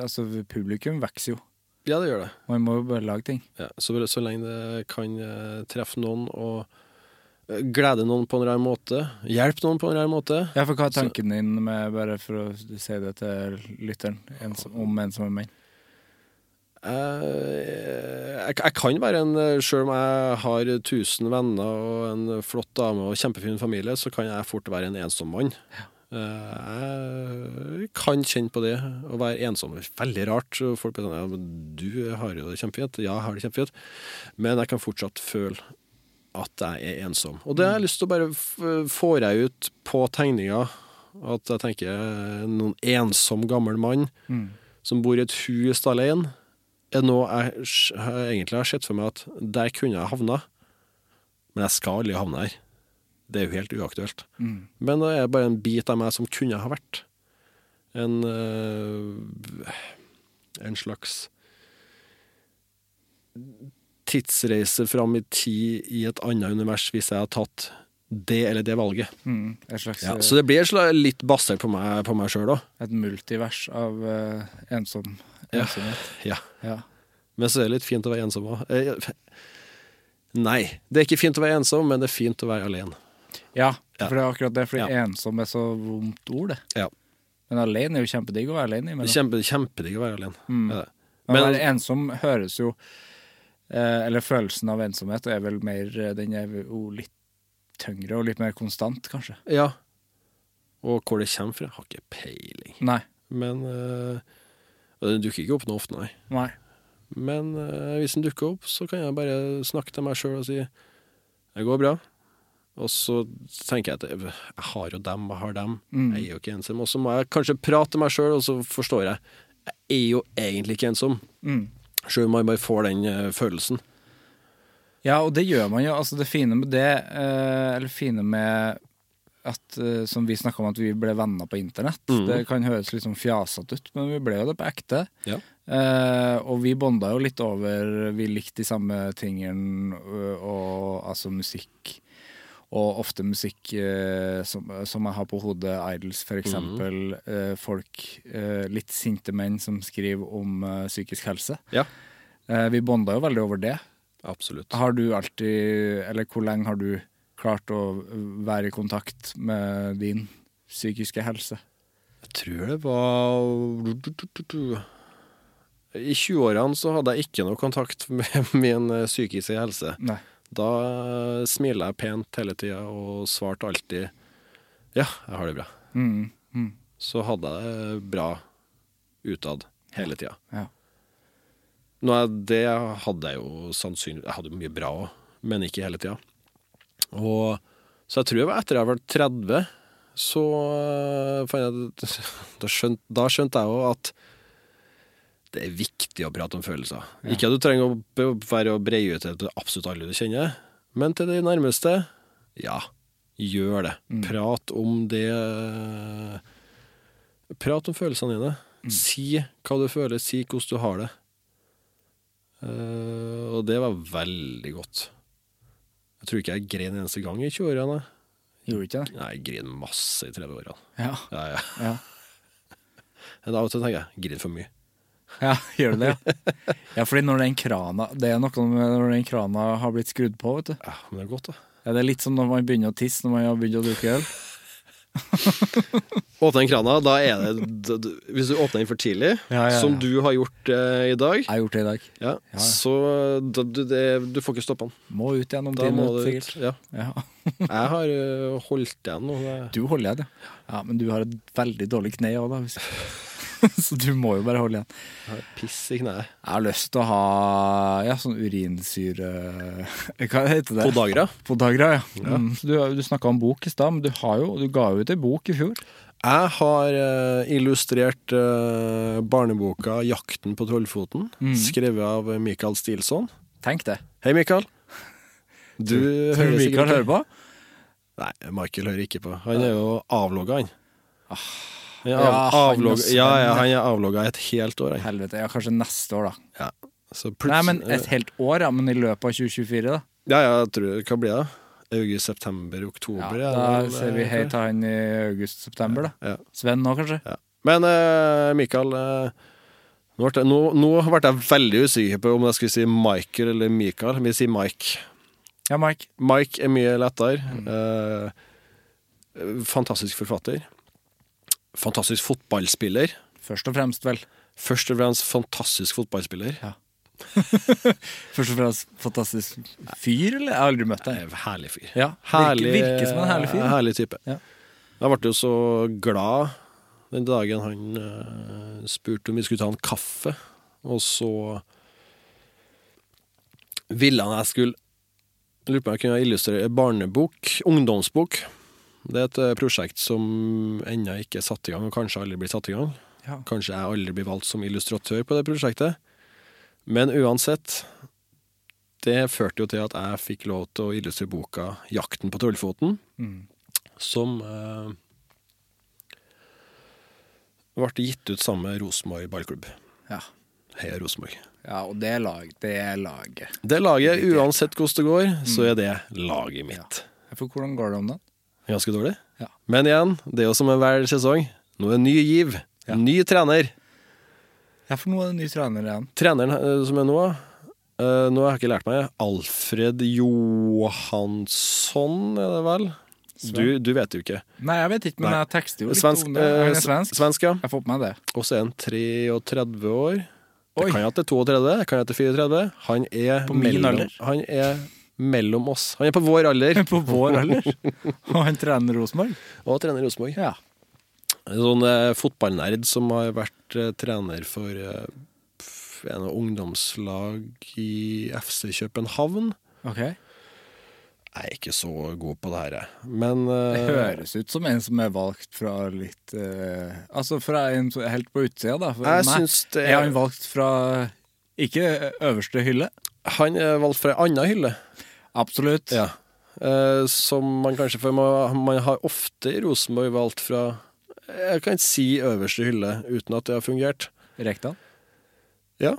Altså, publikum vokser jo. Ja, det gjør det. Man må jo bare lage ting. Ja, så, så lenge det kan eh, treffe noen og glede noen på en rar måte, hjelpe noen på en rar måte Ja, for hva er tanken din med, bare for å si det til lytteren, ensom, om ensomme menn? jeg, jeg jeg, jeg kan være en Sjøl Selv om jeg har 1000 venner og en flott dame og kjempefin familie, så kan jeg fort være en ensom mann. Ja. Jeg kan kjenne på det å være ensom. Veldig rart. Folk blir sånn ja, men 'Du har jo det kjempefint.' Ja, jeg har det kjempefint. Men jeg kan fortsatt føle at jeg er ensom. Og det har jeg lyst til å bare få jeg ut på tegninga. At jeg tenker eh, noen ensom gammel mann som bor i et hus alene, er noe jeg jeg egentlig har sett for meg at der kunne jeg havna. Men jeg skal aldri havne her. Det er jo helt uaktuelt. Men det er bare en bit av meg som kunne ha vært. En øh, En slags tidsreise fram i tid i et annet univers hvis jeg har tatt det eller det valget. Mm, slags Ja, eh, så det blir litt basert på meg, på meg sjøl òg. et multivers av uh, ensom, ensomhet. Ja. Ja. Men så er det litt fint å være ensom òg. Nei, det er ikke fint å være ensom, men det er fint å være alene. ja, for det er akkurat det. Fordi ensom er så vondt ord, det. Ja. Men alene er jo kjempedigg å være alene i. Det er kjempe, kjempedigg å være alene. Mm. Er. Men å Men- være ensom høres jo eh, Eller følelsen av ensomhet er vel mer eh, Den er jo litt tyngre og litt mer konstant, kanskje. Ja. Og hvor det kommer fra, har ikke peiling. Nei. Men øh, Den dukker ikke opp noe ofte, nei. Nei. Men øh, hvis den dukker opp, så kan jeg bare snakke til meg sjøl og si det går bra. Og så tenker jeg at jeg har jo dem, jeg har dem. Mm. Jeg er jo ikke ensom. Og så må jeg kanskje prate til meg sjøl, og så forstår jeg jeg er jo egentlig ikke ensom. Mm. Sjøl om man bare får den øh, følelsen. Ja, og det gjør man jo. Altså det fine med det, eh, eller fine med at, eh, som vi snakka om, at vi ble venner på internett. Mm. Det kan høres litt sånn fjasete ut, men vi ble jo det på ekte. Ja. Eh, og vi bonda jo litt over Vi likte de samme tingene, ø, og altså musikk. Og ofte musikk eh, som, som jeg har på hodet, Idols for eksempel. eh, folk, eh, litt sinte menn som skriver om eh, psykisk helse. Ja. Eh, vi bonda jo veldig over det. Absolutt. Har du alltid, eller hvor lenge har du klart å være i kontakt med din psykiske helse? Jeg tror det var I 20-årene så hadde jeg ikke noe kontakt med min psykiske helse. Nei. Da smilte jeg pent hele tida og svarte alltid ja, jeg har det bra. Mm, mm, Så hadde jeg det bra utad hele tida. ja. Nå det hadde jeg jo sannsynlig Jeg hadde mye bra òg, men ikke hele tida. Og Så jeg tror jeg var etter jeg var 30, så fant jeg Da skjønte, da skjønte jeg jo at det er viktig å prate om følelser. Ikke at du trenger å være og breie ut til absolutt alle du kjenner, men til de nærmeste ja, gjør det. Prat om det Prat om følelsene dine. Si hva du føler, si hvordan du har det. Uh, og det var veldig godt. Jeg tror ikke jeg grein en eneste gang i 20-årene. Gjorde du ikke det? Nei, jeg grein masse i 30-årene. Ja. Ja, ja. Ja, Men av og til tenker jeg griner for mye. Ja gjør du det? Ja. ja, fordi når den krana Det er noe med når den krana har blitt skrudd på, vet du. Ja, Men det er godt, da. Ja, det er litt som når man begynner å tisse når man har begynt å drikke øl. Åpne den krana, da er det Hvis du åpner den for tidlig, Ja, ja, ja. som du har gjort eh, i dag, Jeg har gjort det i dag. ja, Ja. så da, du, det, du får ikke stoppa den. Må ut igjen om ti minutter, sikkert. Ja. Ja. Jeg har eh, holdt igjen nå. Du holder igjen, ja. ja. Men du har et veldig dårlig kne òg, da. Hvis... Så du må jo bare holde igjen. Jeg har piss i kneet. Jeg har lyst til å ha ja, sånn urinsyre Hva heter det? Podagra. Podagra, ja. Mm. så Du, du snakka om bok i stad, men du, har jo, du ga jo ut ei bok i fjor. Jeg har eh, illustrert eh, barneboka 'Jakten på Trollfoten', Mm. skrevet av Michael Stilson. Tenk det. Hei, Michael. Du hører du sikkert Mikael hører på? Nei, Michael hører ikke på. Han er jo avlogga, han. Er Ja, av, ja, ja, ja. han er avlogga et helt år, Jeg. Helvete. Ja, kanskje neste år, da. Ja. Så Nei, men et helt år, ja. Men i løpet av 2024, da. Ja, ja, jeg tror Hva blir det? August, september, oktober? Ja, da eller, ser vi helt hei til han i august-september, da. Sven nå, kanskje? Ja. Men eh, Mikael eh, nå, ble nå, nå ble jeg veldig usikker på om jeg skulle si Michael eller Mikael. Vi sier Mike. Ja, Mike. Mike er mye lettere. Eh, fantastisk forfatter. Fantastisk fotballspiller. Først og fremst, vel. Først og fremst fantastisk fotballspiller. Ja. Først og fremst fantastisk fyr, eller? Jeg har aldri møtt deg. Herlig fyr. Ja, virker, virker som en herlig fyr. Herlig type. Ja. Jeg ble jo så glad den dagen han uh, spurte om vi skulle ta en kaffe, og så ville han jeg skulle Lurer på om jeg kunne illustrere barnebok, ungdomsbok. Det er et eh, prosjekt som ennå ikke er satt i gang, og kanskje aldri blir satt i gang. Ja. Kanskje jeg aldri blir valgt som illustratør på det prosjektet. Men uansett, det førte jo til at jeg fikk lov til å illustrere boka 'Jakten på Trollfoten', Mm. som eh, ble gitt ut sammen med Rosenborg ballklubb. Ja. Heia Rosenborg. ja, og det lag. Det er laget. Det laget, uansett hvordan det går, så er det laget mitt. For hvordan går det om dagen? Ganske dårlig. Ja. Men igjen, det er jo som en hver sesong. Nå er det ny giv. Ja. Ny trener. Ja, for nå er det ny trener igjen. Treneren eh, som er nå, Uh, nå har jeg ikke lært meg Alfred Johansson, er det vel? Du, du vet jo ikke. Nei, jeg vet ikke, men Nei. jeg tekster jo litt Svensk, om det. Han eh, er svensk. svensk, ja. Jeg får på meg det. Og så er han 33 år. Det Oi. kan jeg det er 32, det kan jeg det er 34. Han er På min alder? Han er mellom oss. Han er på vår alder, På vår alder. Og han trener Rosenborg. og trener Rosenborg. Ja. En sånn eh, fotballnerd som har vært eh, trener for eh, en av ungdomslag i FC København. Ok. Jeg er ikke så god på det her, jeg. Men Det eh, høres ut som en som er valgt fra litt eh, Altså fra en som er helt på utsida, da. For jeg meg syns det er han valgt fra ikke øverste hylle. Han er valgt fra ei anna hylle. Absolutt. Ja. Eh, som man kanskje får man, man har ofte i Rosenborg valgt fra Jeg kan ikke si øverste hylle uten at det har fungert. Rekdal. Ja.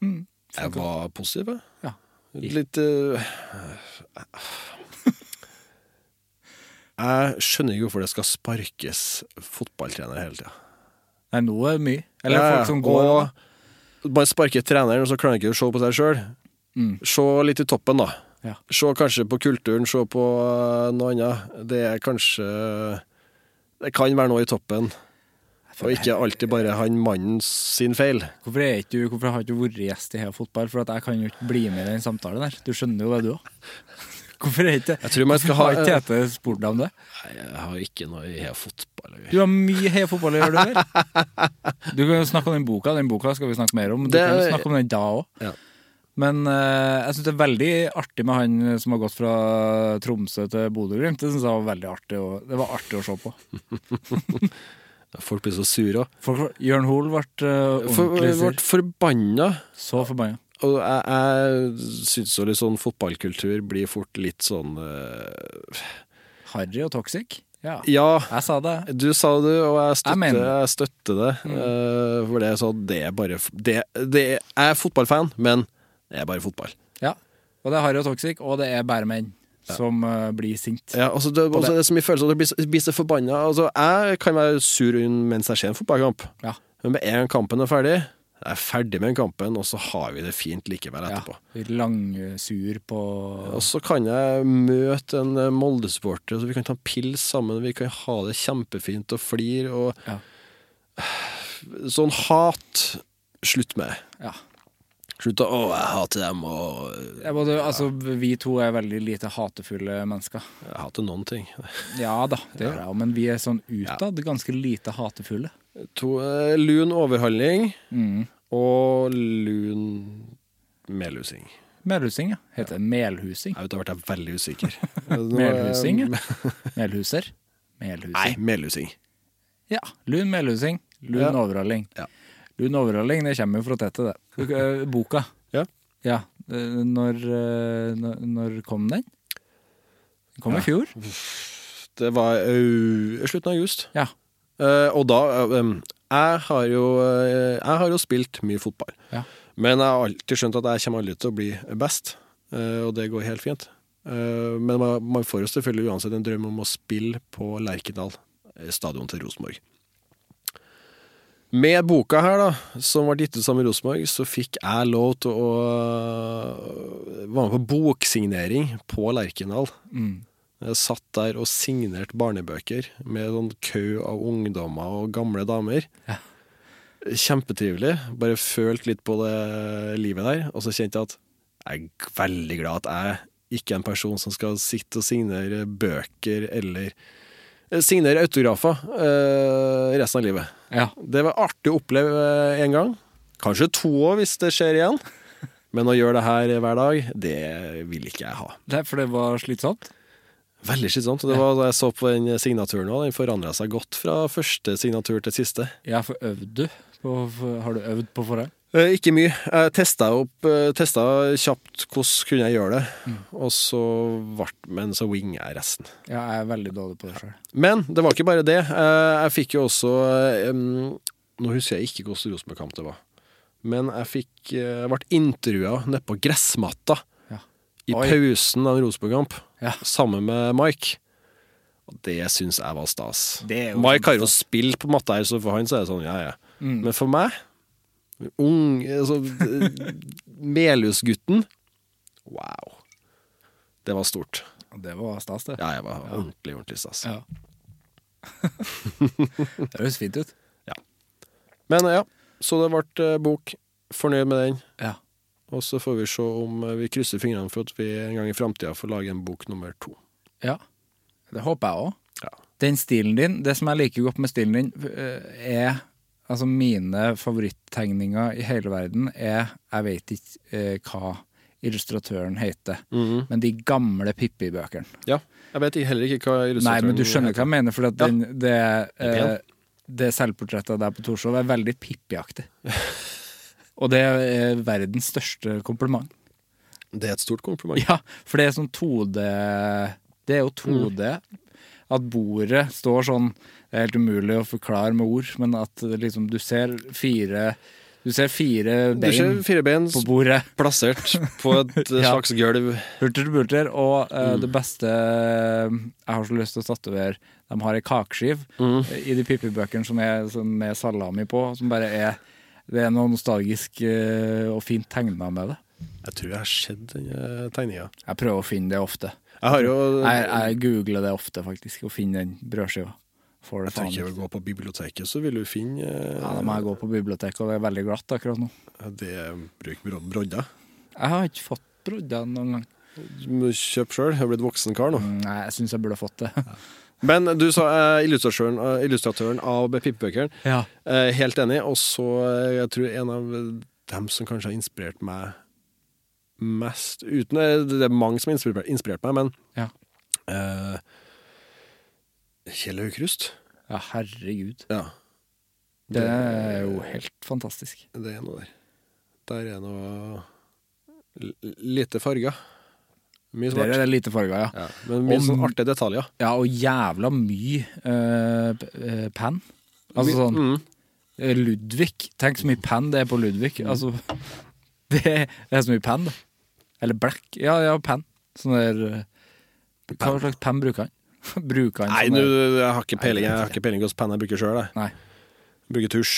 Mm. Jeg var positiv, jeg. Ja. Litt uh, Jeg skjønner ikke hvorfor det skal sparkes fotballtrenere hele tida. Nei, nå er det mye. Eller folk som går. Og man sparker treneren, og så klarer han ikke å se på seg sjøl. Mm. Se litt i toppen, da. Ja. Se kanskje på kulturen, se på eh, noe annet. Det er kanskje Det kan være noe i toppen. Og ikke alltid bare han mannen sin feil. Hvorfor, er ikke du, hvorfor har ikke du vært gjest i Heia Fotball? For at jeg kan jo ikke bli med i den samtalen der. Du skjønner jo det, du òg. Hvorfor er ikke Jeg tror man skal ha har ikke Tete spurt deg om det? Nei, Jeg har ikke noe i Heia fotball å Du har mye Heia Fotball å gjøre, du vel? Du kan jo snakke om den boka. Den boka skal vi snakke mer om. Du Det- kan jo snakke om den da òg. Ja. Men eh, jeg syns det er veldig artig med han som har gått fra Tromsø til Bodø-Glimt. Det synes jeg var veldig artig. Og det var artig å se på. Folk blir så sure òg. For Jørn Hoel ble uh, For, ordentlig ble sur. forbanna. Så forbanna. Og jeg, jeg syns jo litt sånn fotballkultur blir fort litt sånn eh, Harry og toxic. Ja. Ja, Jeg sa det. du sa det, og jeg Jeg støtter, mener jeg støtter det. Eh, for det er sånn, det er bare f- det, det er, Jeg er fotballfan, men det er bare fotball. Ja. Og det er Harry og toxic, og det er bare menn som uh, blir sint. Ja, altså det, det. det er så mye følelser, og det blir, så- blir så forbanna. Altså, jeg kan være sur mens jeg ser en fotballkamp, Ja. men med en kampen er ferdig, jeg er ferdig med den kampen, og så har vi det fint likevel etterpå. Ja. Langsur på Og så kan jeg møte en eh, Molde-supporter, så vi kan ta en pils sammen, vi kan ha det kjempefint og flire, og Ja. sånn hat, slutt med. Ja. Slutt å 'Å, jeg hater dem', og Ja, både, altså, vi to er veldig lite hatefulle mennesker. Jeg hater noen ting. Ja da, det gjør jeg òg, men vi er sånn utad ganske lite hatefulle. To, eh, lun overhandling Mm. og lun melhusing. Melhusing, ja. Heter det melhusing? Jeg vet, da ble jeg veldig usikker. Melhusing, ja. Melhuser? Melhusing. Nei, melhusing. Ja. Lun melhusing, lun Ja. overhaling. Ja. Lun overhaling, det kommer jo fra Tette, det. Eh, Boka. Ja. Ja. eh, Når, eh, når, når kom den? Den kom Ja. i fjor. Det var i slutten av august. Ja. Eh, og da jeg, har jo, jeg har jo spilt mye fotball. Ja. Men jeg har alltid skjønt at jeg kommer aldri til å bli best, eh, og det går helt fint. Eh, men man, man får jo selvfølgelig uansett en drøm om å spille på Lerkendal, stadion til Rosenborg. Med boka her, da, som ble gitt ut sammen med Rosenborg, så fikk jeg lov til å øh, være med på boksignering på Lerkendal. Mm. Jeg satt der og signerte barnebøker med sånn kø av ungdommer og gamle damer. Ja. Kjempetrivelig. Bare følt litt på det livet der. Og så kjente jeg at jeg er veldig glad at jeg ikke er en person som skal sitte og signere bøker eller eh, signere autografer øh, resten av livet. Ja. Det var artig å oppleve en gang. Kanskje to år hvis det skjer igjen. Men å gjøre det her hver dag, det vil ikke jeg ha. Det er for det var slitsomt? Veldig slitsomt. Det var da jeg så på den signaturen òg. Den forandra seg godt fra første signatur til siste. Ja, for øvde du? På, har du øvd på forhånd? Eh, ikke mye. Jeg testa opp eh, Testa kjapt hvordan kunne jeg gjøre det. Og så ble Men så winger jeg resten. Ja, jeg er veldig dårlig på det sjøl. Men det var ikke bare det. Eh, Jeg fikk jo også Nå husker jeg ikke hvordan Rosenborg-kamp det var. Men jeg fikk jeg ble intervjua nede på gressmatta Ja. i pausen av en Rosenborg-kamp, Ja. sammen med Mike. Og det syns jeg var stas. Mike har jo spilt på matta her, så for han så er det sånn, ja ja. Mm. Men for meg, ung altså, Melhusgutten Wow. Det var stort. Det var stas, det. Ja, jeg var ordentlig, ordentlig stas. Ja. det høres fint ut. Men ja, så det ble eh, bok. Fornøyd med den. Ja. Og så får vi se om eh, vi krysser fingrene for at vi en gang i framtida får lage en bok nummer to. ja. Det håper jeg òg. Ja. Den stilen din, det som jeg liker godt med stilen din, eh, er Altså, mine favorittegninger i hele verden er Jeg vet ikke eh, hva illustratøren heter, men de gamle Pippi-bøkene. Ja. Jeg vet heller ikke hva illustratøren Nei, men du skjønner hva jeg mener, for at Ja. den, det, eh, det selvportrettet av deg på Torshov er veldig Pippi-aktig. Og det er verdens største kompliment. Det er et stort kompliment. Ja, for det er sånn 2D Det er jo 2D. At bordet står sånn Det er helt umulig å forklare med ord, men at liksom du ser fire Du ser fire bein, ser fire bein på bordet. plassert på et Ja. slags gulv. Hurter til bulter. Og uh, Mm. det beste eh, Jeg har så lyst til å tatovere De har ei kakeskive Mm. i de Pippi-bøkene som er med salami på, som bare er Det er noe nostalgisk uh, og fint tegna med det. Jeg tror jeg har sett den tegninga. Jeg prøver å finne det ofte. Jeg har jo Jeg, jeg googler det ofte, faktisk, og finner den brødskiva. Får det Jeg faen tenker ikke. å gå på biblioteket, så vil du finne eh, Ja, Da må jeg gå på biblioteket, og det er veldig glatt akkurat nå. Det bruker brodder. Jeg har ikke fått brodder noen gang. Du må kjøpe sjøl. Jeg er blitt voksen kar nå. Mm, Nei, jeg syns jeg burde fått det. Men du sa eh, illustratøren, eh, illustratøren av Pippebøkene. Ja. Eh, helt enig. Og så eh, jeg tror en av dem som kanskje har inspirert meg mest uten eh, Det er mange som har inspirert, inspirert meg, men Ja. eh, Kjell Aukrust. ja, herregud. Ja. Det er jo helt fantastisk. Det er noe der. Der er noe lite farger. Mye Der er svart. det lite farger, ja. Ja, men mye sånn artige detaljer. Ja, og jævla mye uh, pan. eh. Altså sånn Mm. eh, Ludvig. Tenk så mye pan det er på Ludvig. Mm. Altså, det er så mye pan, da. Eller black. Ja, ja, pan. Sånn der eh, Hva slags pan bruker han? bruker han Nei, der- jeg har ikke peiling. Jeg har ikke peiling hvilken penn jeg bruker sjøl. Nei. Bruker tusj.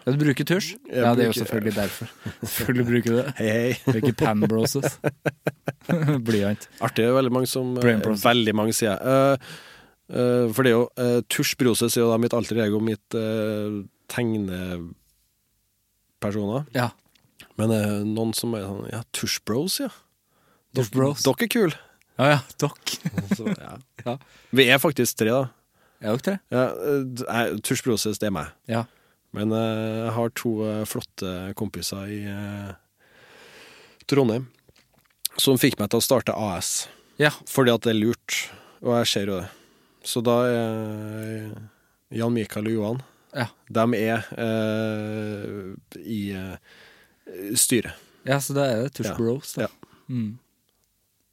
Ja, du bruker tusj? Jeg Ja, det er jo bruker- selvfølgelig derfor. Selvfølgelig bruker du det. Hei, hei. Bruker er ikke pen broses. Blyant. Artig. Veldig mange som eh, Brain process. Veldig mange, sier jeg. Eh, eh, for det er jo uh, Tusj Broses er jo da mitt alter ego, mitt uh, tegnepersoner. Ja. Men uh, noen som er sånn Ja, Tusj Bros, ja. Bros. Dere er kule. Ja, ja. Dokk. Så, ja. Ja. Vi er faktisk tre, da. Er dere tre? Ja, eh, Tusj Broses, det er meg. Ja. Men eh, jeg har to eh, flotte kompiser i eh, Trondheim som fikk meg til å starte AS. Ja. Fordi at det er lurt, og jeg ser jo det. Så da er Jan Mikael og Johan Ja. De er eh, i styret. ja, så da er det Tush Ja. Bros. Da. Ja. Mm.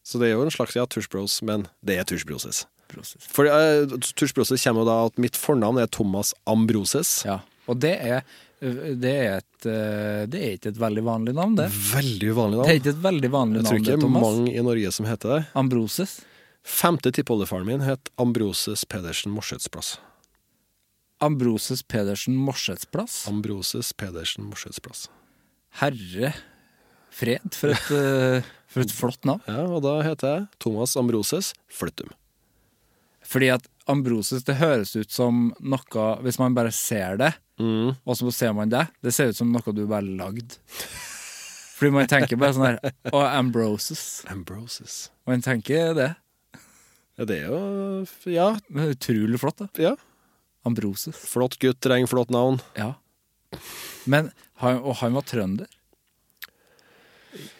Så det er jo en slags ja, Tush Bros, men det er Tush Broses. Broses. For uh, Tush Broses kommer jo da at mitt fornavn er Thomas Ambroses. Ja. Og det er, det er et eh, Det er ikke et veldig vanlig navn, det. Veldig uvanlig Det er ikke et veldig vanlig navn, Jeg tror ikke det, Thomas. mange i Norge som heter det. Ambroses. Femte tippoldefaren min het Ambroses Pedersen Morsetsplass. Ambroses Pedersen Morsetsplass. Ambroses Pedersen Morsetsplass. Herre fred, for et, eh, for et flott navn. Ja, og da heter jeg Thomas Ambroses Flyttum. Fordi at Ambroses, det høres ut som noe Hvis man bare ser det, Mm. og så ser man det, det ser ut som noe du bare lagd. Fordi man tenker bare sånn her Å, ambroses. Ambroses. Man tenker det. Ja, det er jo Ja. Er utrolig flott, da. ja. Ambroses. Flott gutt, trenger flott navn. Ja. Men han, Og han var trønder.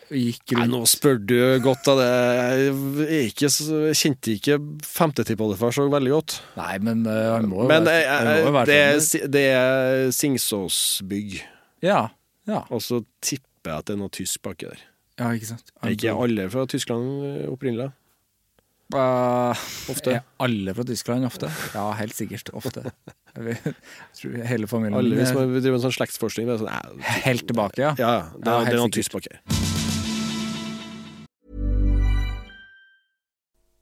Nei, nå spør du godt av det. Jeg ikke, kjente ikke femtetippoldefar så veldig godt. Nei, men eh, han må jo Men være, jeg, han må jo være det, er, det er Singsåsbygg. Ja. Ja. Og så tipper jeg at det er noe tysk baki der. ja, ikke sant. Er ikke alle fra Tyskland eh, opprinnelig? Uh, Ofte. Er alle fra Tyskland ofte? Ja, helt sikkert. Ofte. Jeg tror hele familien Alle hvis man driver med sånn slektsforskning. Sånn, helt tilbake, ja. ja, det, Ja, det er noe helt tysk baki.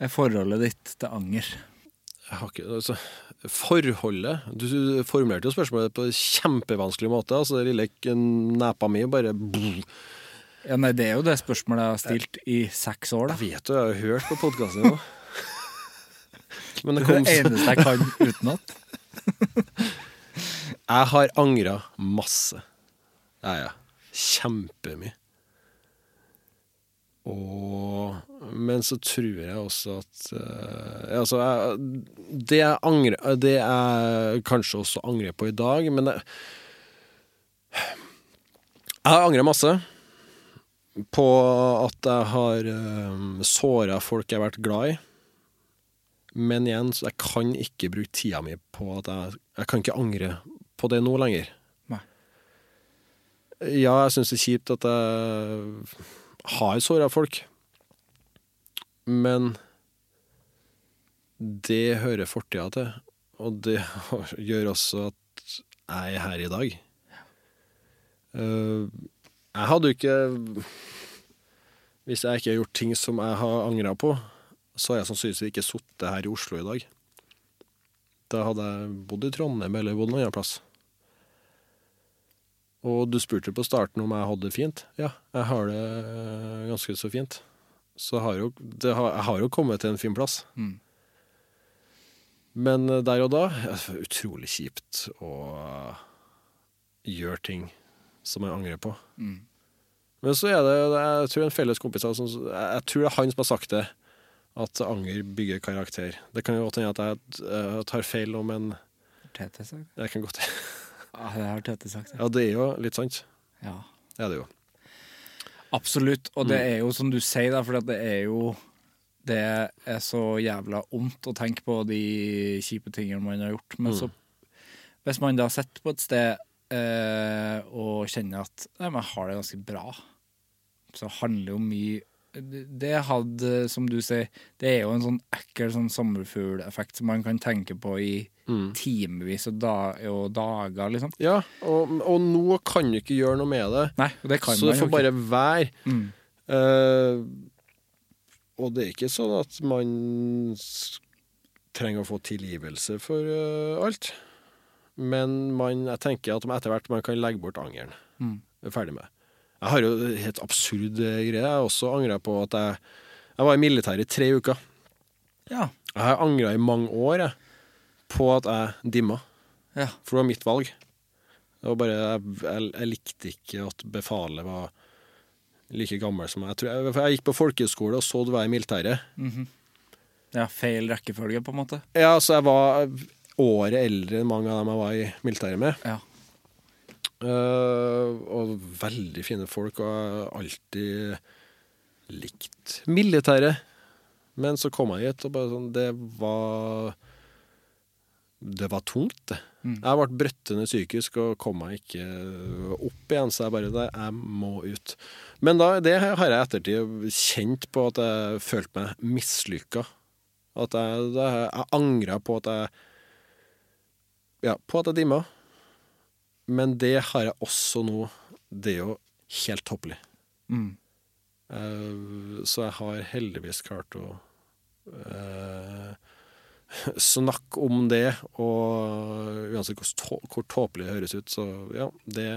er forholdet ditt til anger? Ikke, altså, forholdet Du formulerte jo spørsmålet på en kjempevanskelig måte. Altså, det lille nepa mi bare Ja, nei, Det er jo det spørsmålet jeg har stilt i seks år, da. Jeg vet jo, jeg har hørt på podkasten nå. Men det Det er det eneste jeg kan utenat. Jeg har angra masse. Ja, ja. Kjempemye. Og Men så tror jeg også at uh, Altså, jeg, det jeg angrer Det jeg kanskje også angrer på i dag, men jeg, jeg angra masse på at jeg har uh, såra folk jeg har vært glad i. Men igjen, så jeg kan ikke bruke tida mi på at jeg Jeg kan ikke angre på det nå lenger. Nei. Ja, jeg syns det er kjipt at jeg har såra folk. Men det hører fortida til. Og det gjør også at jeg er her i dag. Eh, jeg hadde jo ikke Hvis jeg ikke har gjort ting som jeg har angra på, så har jeg sannsynligvis ikke sittet her i Oslo i dag. Da hadde jeg bodd i Trondheim eller bodd noen annen plass. Og du spurte på starten om jeg hadde det fint. Ja, jeg har det ganske så fint. Så har jo, det har, jeg har jo kommet til en fin plass. Mm. Men eh, der og da utrolig kjipt å gjøre ting som jeg angrer på. Mm. Men så er det, jeg tror en felles kompis som- Jeg tror det er han som har sagt det, at anger bygger karakter. Det kan jo godt hende at jeg eh, tar feil om en jeg kan godt Ja, det har Tete sagt. Ja, det er jo litt sant. Ja. Det er det jo. Absolutt. Og det er jo som du sier, da, for det er jo Det er så jævla vondt å tenke på de kjipe tingene man har gjort. Men så, hvis man da sitter på et sted eh, og kjenner at nei, men jeg har det ganske bra, så handler jo mye det hadde, som du sier, det er jo en sånn ekkel sånn sommerfugleffekt som man kan tenke på i Mm. timevis og, da, og dager, liksom. Ja, og, og nå kan du ikke gjøre noe med det. Nei, det kan så man det får bare være. Mm. Uh, og det er ikke sånn at man trenger å få tilgivelse for uh, alt. Men man, jeg tenker at etter hvert man kan legge bort angeren. Mm. Er ferdig med. Jeg har jo helt absurd eh, greie. Jeg også angra på at jeg Jeg var i militæret i tre uker. Ja. Jeg har angra i mange år jeg, på at jeg dimma. Ja. For det var mitt valg. Det var bare, jeg, jeg, jeg likte ikke at befalet var like gammel som meg. Jeg, jeg, jeg gikk på folkehøyskole og så du var i militæret. ja, feil rekkefølge, på en måte. Ja, så jeg var året eldre enn mange av dem jeg var i militæret med. Ja. Uh, og veldig fine folk, og jeg har alltid likt militæret. Men så kom jeg hit, og bare sånn Det var Det var tungt, det. Jeg ble brøttende psykisk og kom meg ikke opp igjen, så jeg bare jeg må ut. Men da, det har jeg i ettertid kjent på at jeg følte meg mislykka. At jeg, det, jeg angra på at jeg Ja, på at jeg dimma. Men det har jeg også nå. Det er jo helt toppelig. Mm. Uh, så jeg har heldigvis klart å eh, snakke om det, og uansett hvor, hvor tåpelig det høres ut, så ja, det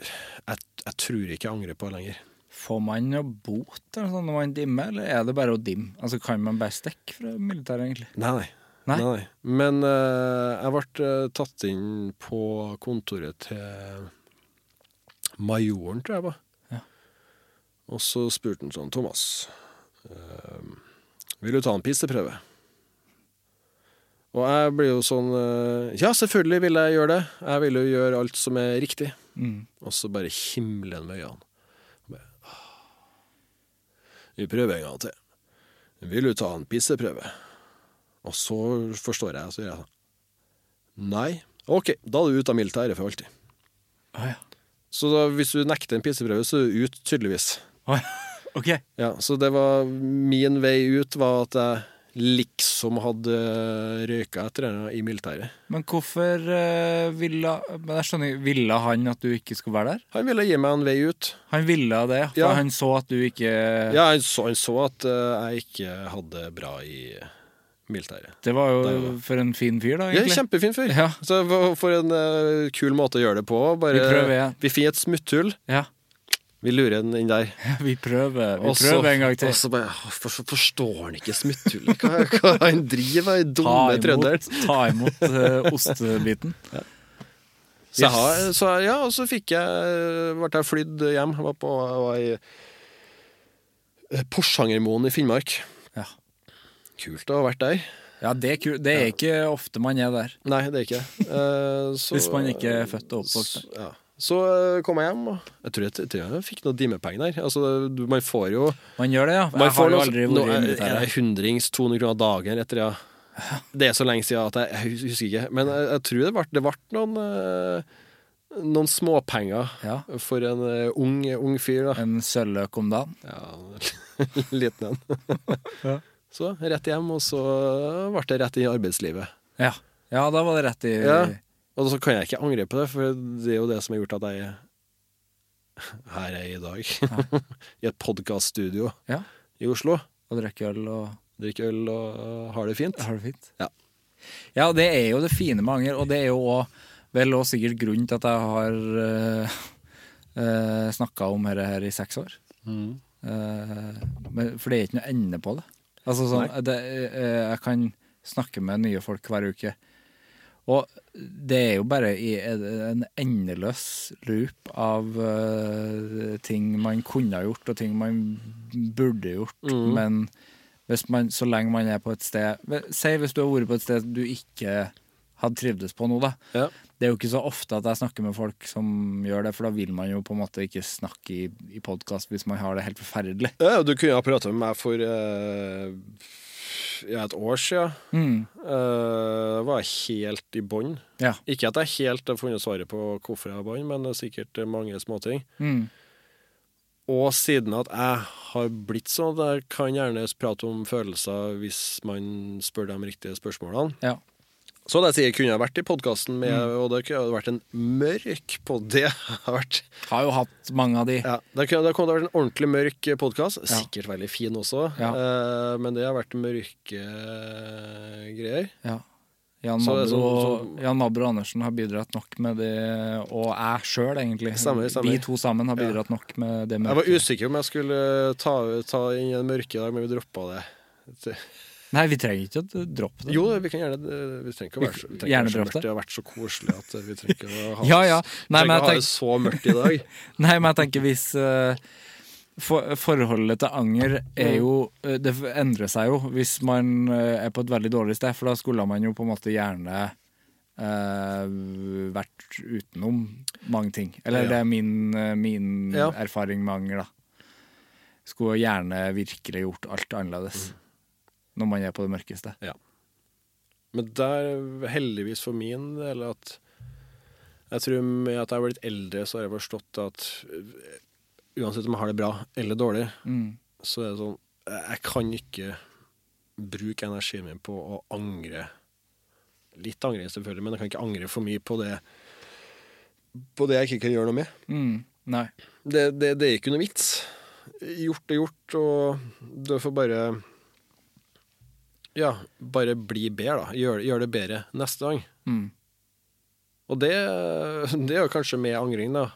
jeg, jeg tror ikke jeg angrer på det lenger. Får man noe bot når man dimmer, eller er det bare å dimme? Altså, kan man bare stikke fra militæret, egentlig? Nei, nei. Nei? nei. Men uh, jeg ble eh, tatt inn på kontoret til majoren, tror jeg det var. Ja. Og så spurte han sånn Thomas, eh, vil du ta en pisseprøve? Og jeg blir jo sånn eh, Ja, selvfølgelig vil jeg gjøre det. Jeg vil jo gjøre alt som er riktig. Mm. Og så bare himler han med øynene. Bare, Vi prøver en gang til. Vil du ta en pisseprøve? Og så forstår jeg, så gjør jeg sånn. Nei. OK, da er du ute av militæret for alltid. Ah, ja. Så da, hvis du nekter en pisseprøve, så er du ut, tydeligvis. Ah, ja. OK. Ja, Så det var min vei ut var at jeg liksom hadde røyka etter henne i militæret. Men hvorfor eh, ville Men skjønner Ville han at du ikke skulle være der? Han ville gi meg en vei ut. Han ville det, for Ja. han så at du ikke Ja, han så, han så at eh, jeg ikke hadde det bra i militæret. Det var jo Det var- for en fin fyr, da, Ja, egentlig. kjempefin fyr. Ja. Så for- en eh, kul måte å gjøre det på. Bare, Vi prøver igjen. vi finner et smutthull. Ja. Vi lurer den inn der. Vi prøver, vi også, prøver en gang til. Og så bare for, forstår han ikke smutthullet. Hva, hva han driver med, dumme trønderen. ta imot uh, ostebiten. Så, yes. har, så ja, og så fikk jeg ble jeg flydd hjem. Jeg var på var i eh, Porsangermoen i Finnmark. Ja. Kult å ha vært der. Ja, det er, kult. det er ikke ofte man er der. Nei, det er ikke det. Uh, Hvis man ikke er født og oppvokst der. Ja. Så eh, kom jeg hjem, og jeg tror jeg, jeg, tror jeg fikk noen dimepenger der. Altså, du, man får jo Man gjør det, ja. Jeg har jo aldri vært i Er militæret. det hundrings, 200 kroner dagen etter, ja. Det er så lenge siden at jeg, jeg husker ikke. Men jeg, jeg tror det ble, det ble noen, eh, noen småpenger Ja. for en eh, ung, ung fyr. da En sølvløk om dagen. Ja, liten en. Ja. Så rett hjem, og så ble det rett inn i arbeidslivet. Ja. ja, da var det rett i Ja. Og så kan jeg ikke angre på det, for det er jo det som har gjort at jeg er her jeg er i dag. I et podkaststudio Ja. i Oslo. Og drikke øl og Drikker øl og har det fint. har det fint. Ja. Ja, det er jo det fine med anger, og det er jo også, vel også sikkert grunnen til at jeg har uh, uh, snakka om dette her i seks år. Mm. Uh, men, for det er ikke noe ende på det. Altså sånn, det, uh, Jeg kan snakke med nye folk hver uke. Og det er jo bare en endeløs loop av uh, ting man kunne ha gjort, og ting man burde gjort. Mm. Men hvis man, så lenge man er på et sted Si hvis du har vært på et sted du ikke hadde trivdes på nå, da. Ja. Det er jo ikke så ofte at jeg snakker med folk som gjør det, for da vil man jo på en måte ikke snakke i, i podkast hvis man har det helt forferdelig. Ja, du kunne ha prata med meg for eh, ja, et år siden. Mm. Uh, var jeg helt i bånn. Ja. Ikke at jeg helt har funnet svaret på hvorfor jeg var i bånn, men det er sikkert mange småting. Mm. Og siden at jeg har blitt sånn at jeg kan gjerne prate om følelser hvis man spør de riktige spørsmålene. Ja. Så det sier kunne jeg vært i podkasten med, Mm. og det kunne vært en mørk det har vært Har jo hatt mange av de. ja, Det kunne det kunne vært en ordentlig mørk podkast. Ja. Sikkert veldig fin også, Ja. uh, men det har vært mørke greier. Ja. Jan Så det Mabro, sånn- sånn- Jan Mabro Andersen har bidratt nok med det, og jeg sjøl, egentlig. Stemmer, stemmer. Vi to sammen har bidratt nok med det Jeg var usikker om jeg skulle ta, ta inn en mørke i dag, men vi droppa det. Nei, vi trenger ikke å droppe det. Jo, vi kan gjerne Vi trenger ikke å være så, vi Gjerne så mørkt. det. Det har vært så koselig at vi trenger ikke å ha, Ja, ja. Nei, trenger å ha det så mørkt i dag. Nei, men jeg tenker hvis eh, for, Forholdet til anger er jo eh, Det endrer seg jo hvis man eh, er på et veldig dårlig sted, for da skulle man jo på en måte gjerne eh, vært utenom mange ting. Eller Ja. det er min, eh, min erfaring med anger, da. Skulle gjerne virkelig gjort alt annerledes når man er på det mørkeste. Men der, heldigvis for min del, at jeg tror med at jeg har blitt eldre, så har jeg forstått at uh, uansett om jeg har det bra eller dårlig, Mm. så er det sånn Jeg kan ikke bruke energien min på å angre. Litt angre, selvfølgelig, men jeg kan ikke angre for mye på det På det jeg ikke kan gjøre noe med. Mm. Nei. Det, det, det er ikke noe vits. Gjort er gjort, og du får bare Ja, bare bli bedre, da. Gjør, gjør det bedre neste gang. Mm. Og det, det er jo kanskje med angring, da.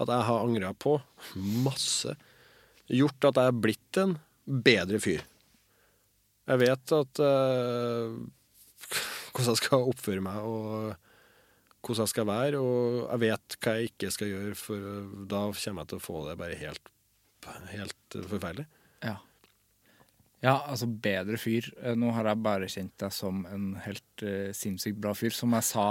At jeg har angra på masse. Gjort at jeg er blitt en bedre fyr. Jeg vet at uh, hvordan jeg skal oppføre meg, og hvordan jeg skal være. Og jeg vet hva jeg ikke skal gjøre, for da kommer jeg til å få det bare helt, helt forferdelig. Ja. Altså bedre fyr. Eh, Nå har jeg bare kjent deg som en helt uh, sinnssykt bra fyr. Som jeg sa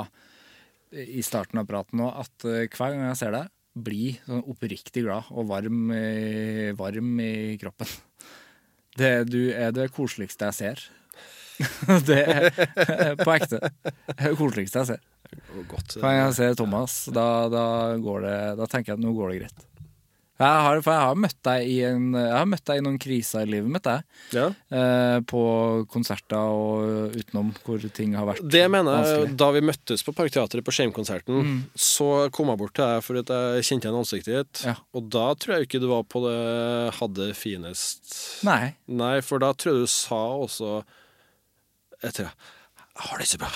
eh, i starten av praten nå, at uh, hver gang jeg ser deg, bli sånn oppriktig glad og varm, i- varm i kroppen. Det, du er det koseligste jeg ser. det er på ekte. Det koseligste jeg ser. Hver gang jeg ser Thomas, da, da, går det, da tenker jeg at nå går det greit. Jeg har, for jeg har møtt deg i en, møtt deg i noen kriser i livet mitt, jeg. Ja. Eh, på konserter og utenom hvor ting har vært Det mener jeg, vanskelig. Da vi møttes på Parkteatret på Shame-konserten, så kom jeg bort til deg for at jeg kjente igjen ansiktet ditt. Ja. Og da tror jeg ikke du var på det hadde finest Nei. Nei, for da tror jeg du sa også Jeg tror Jeg har det ikke så bra.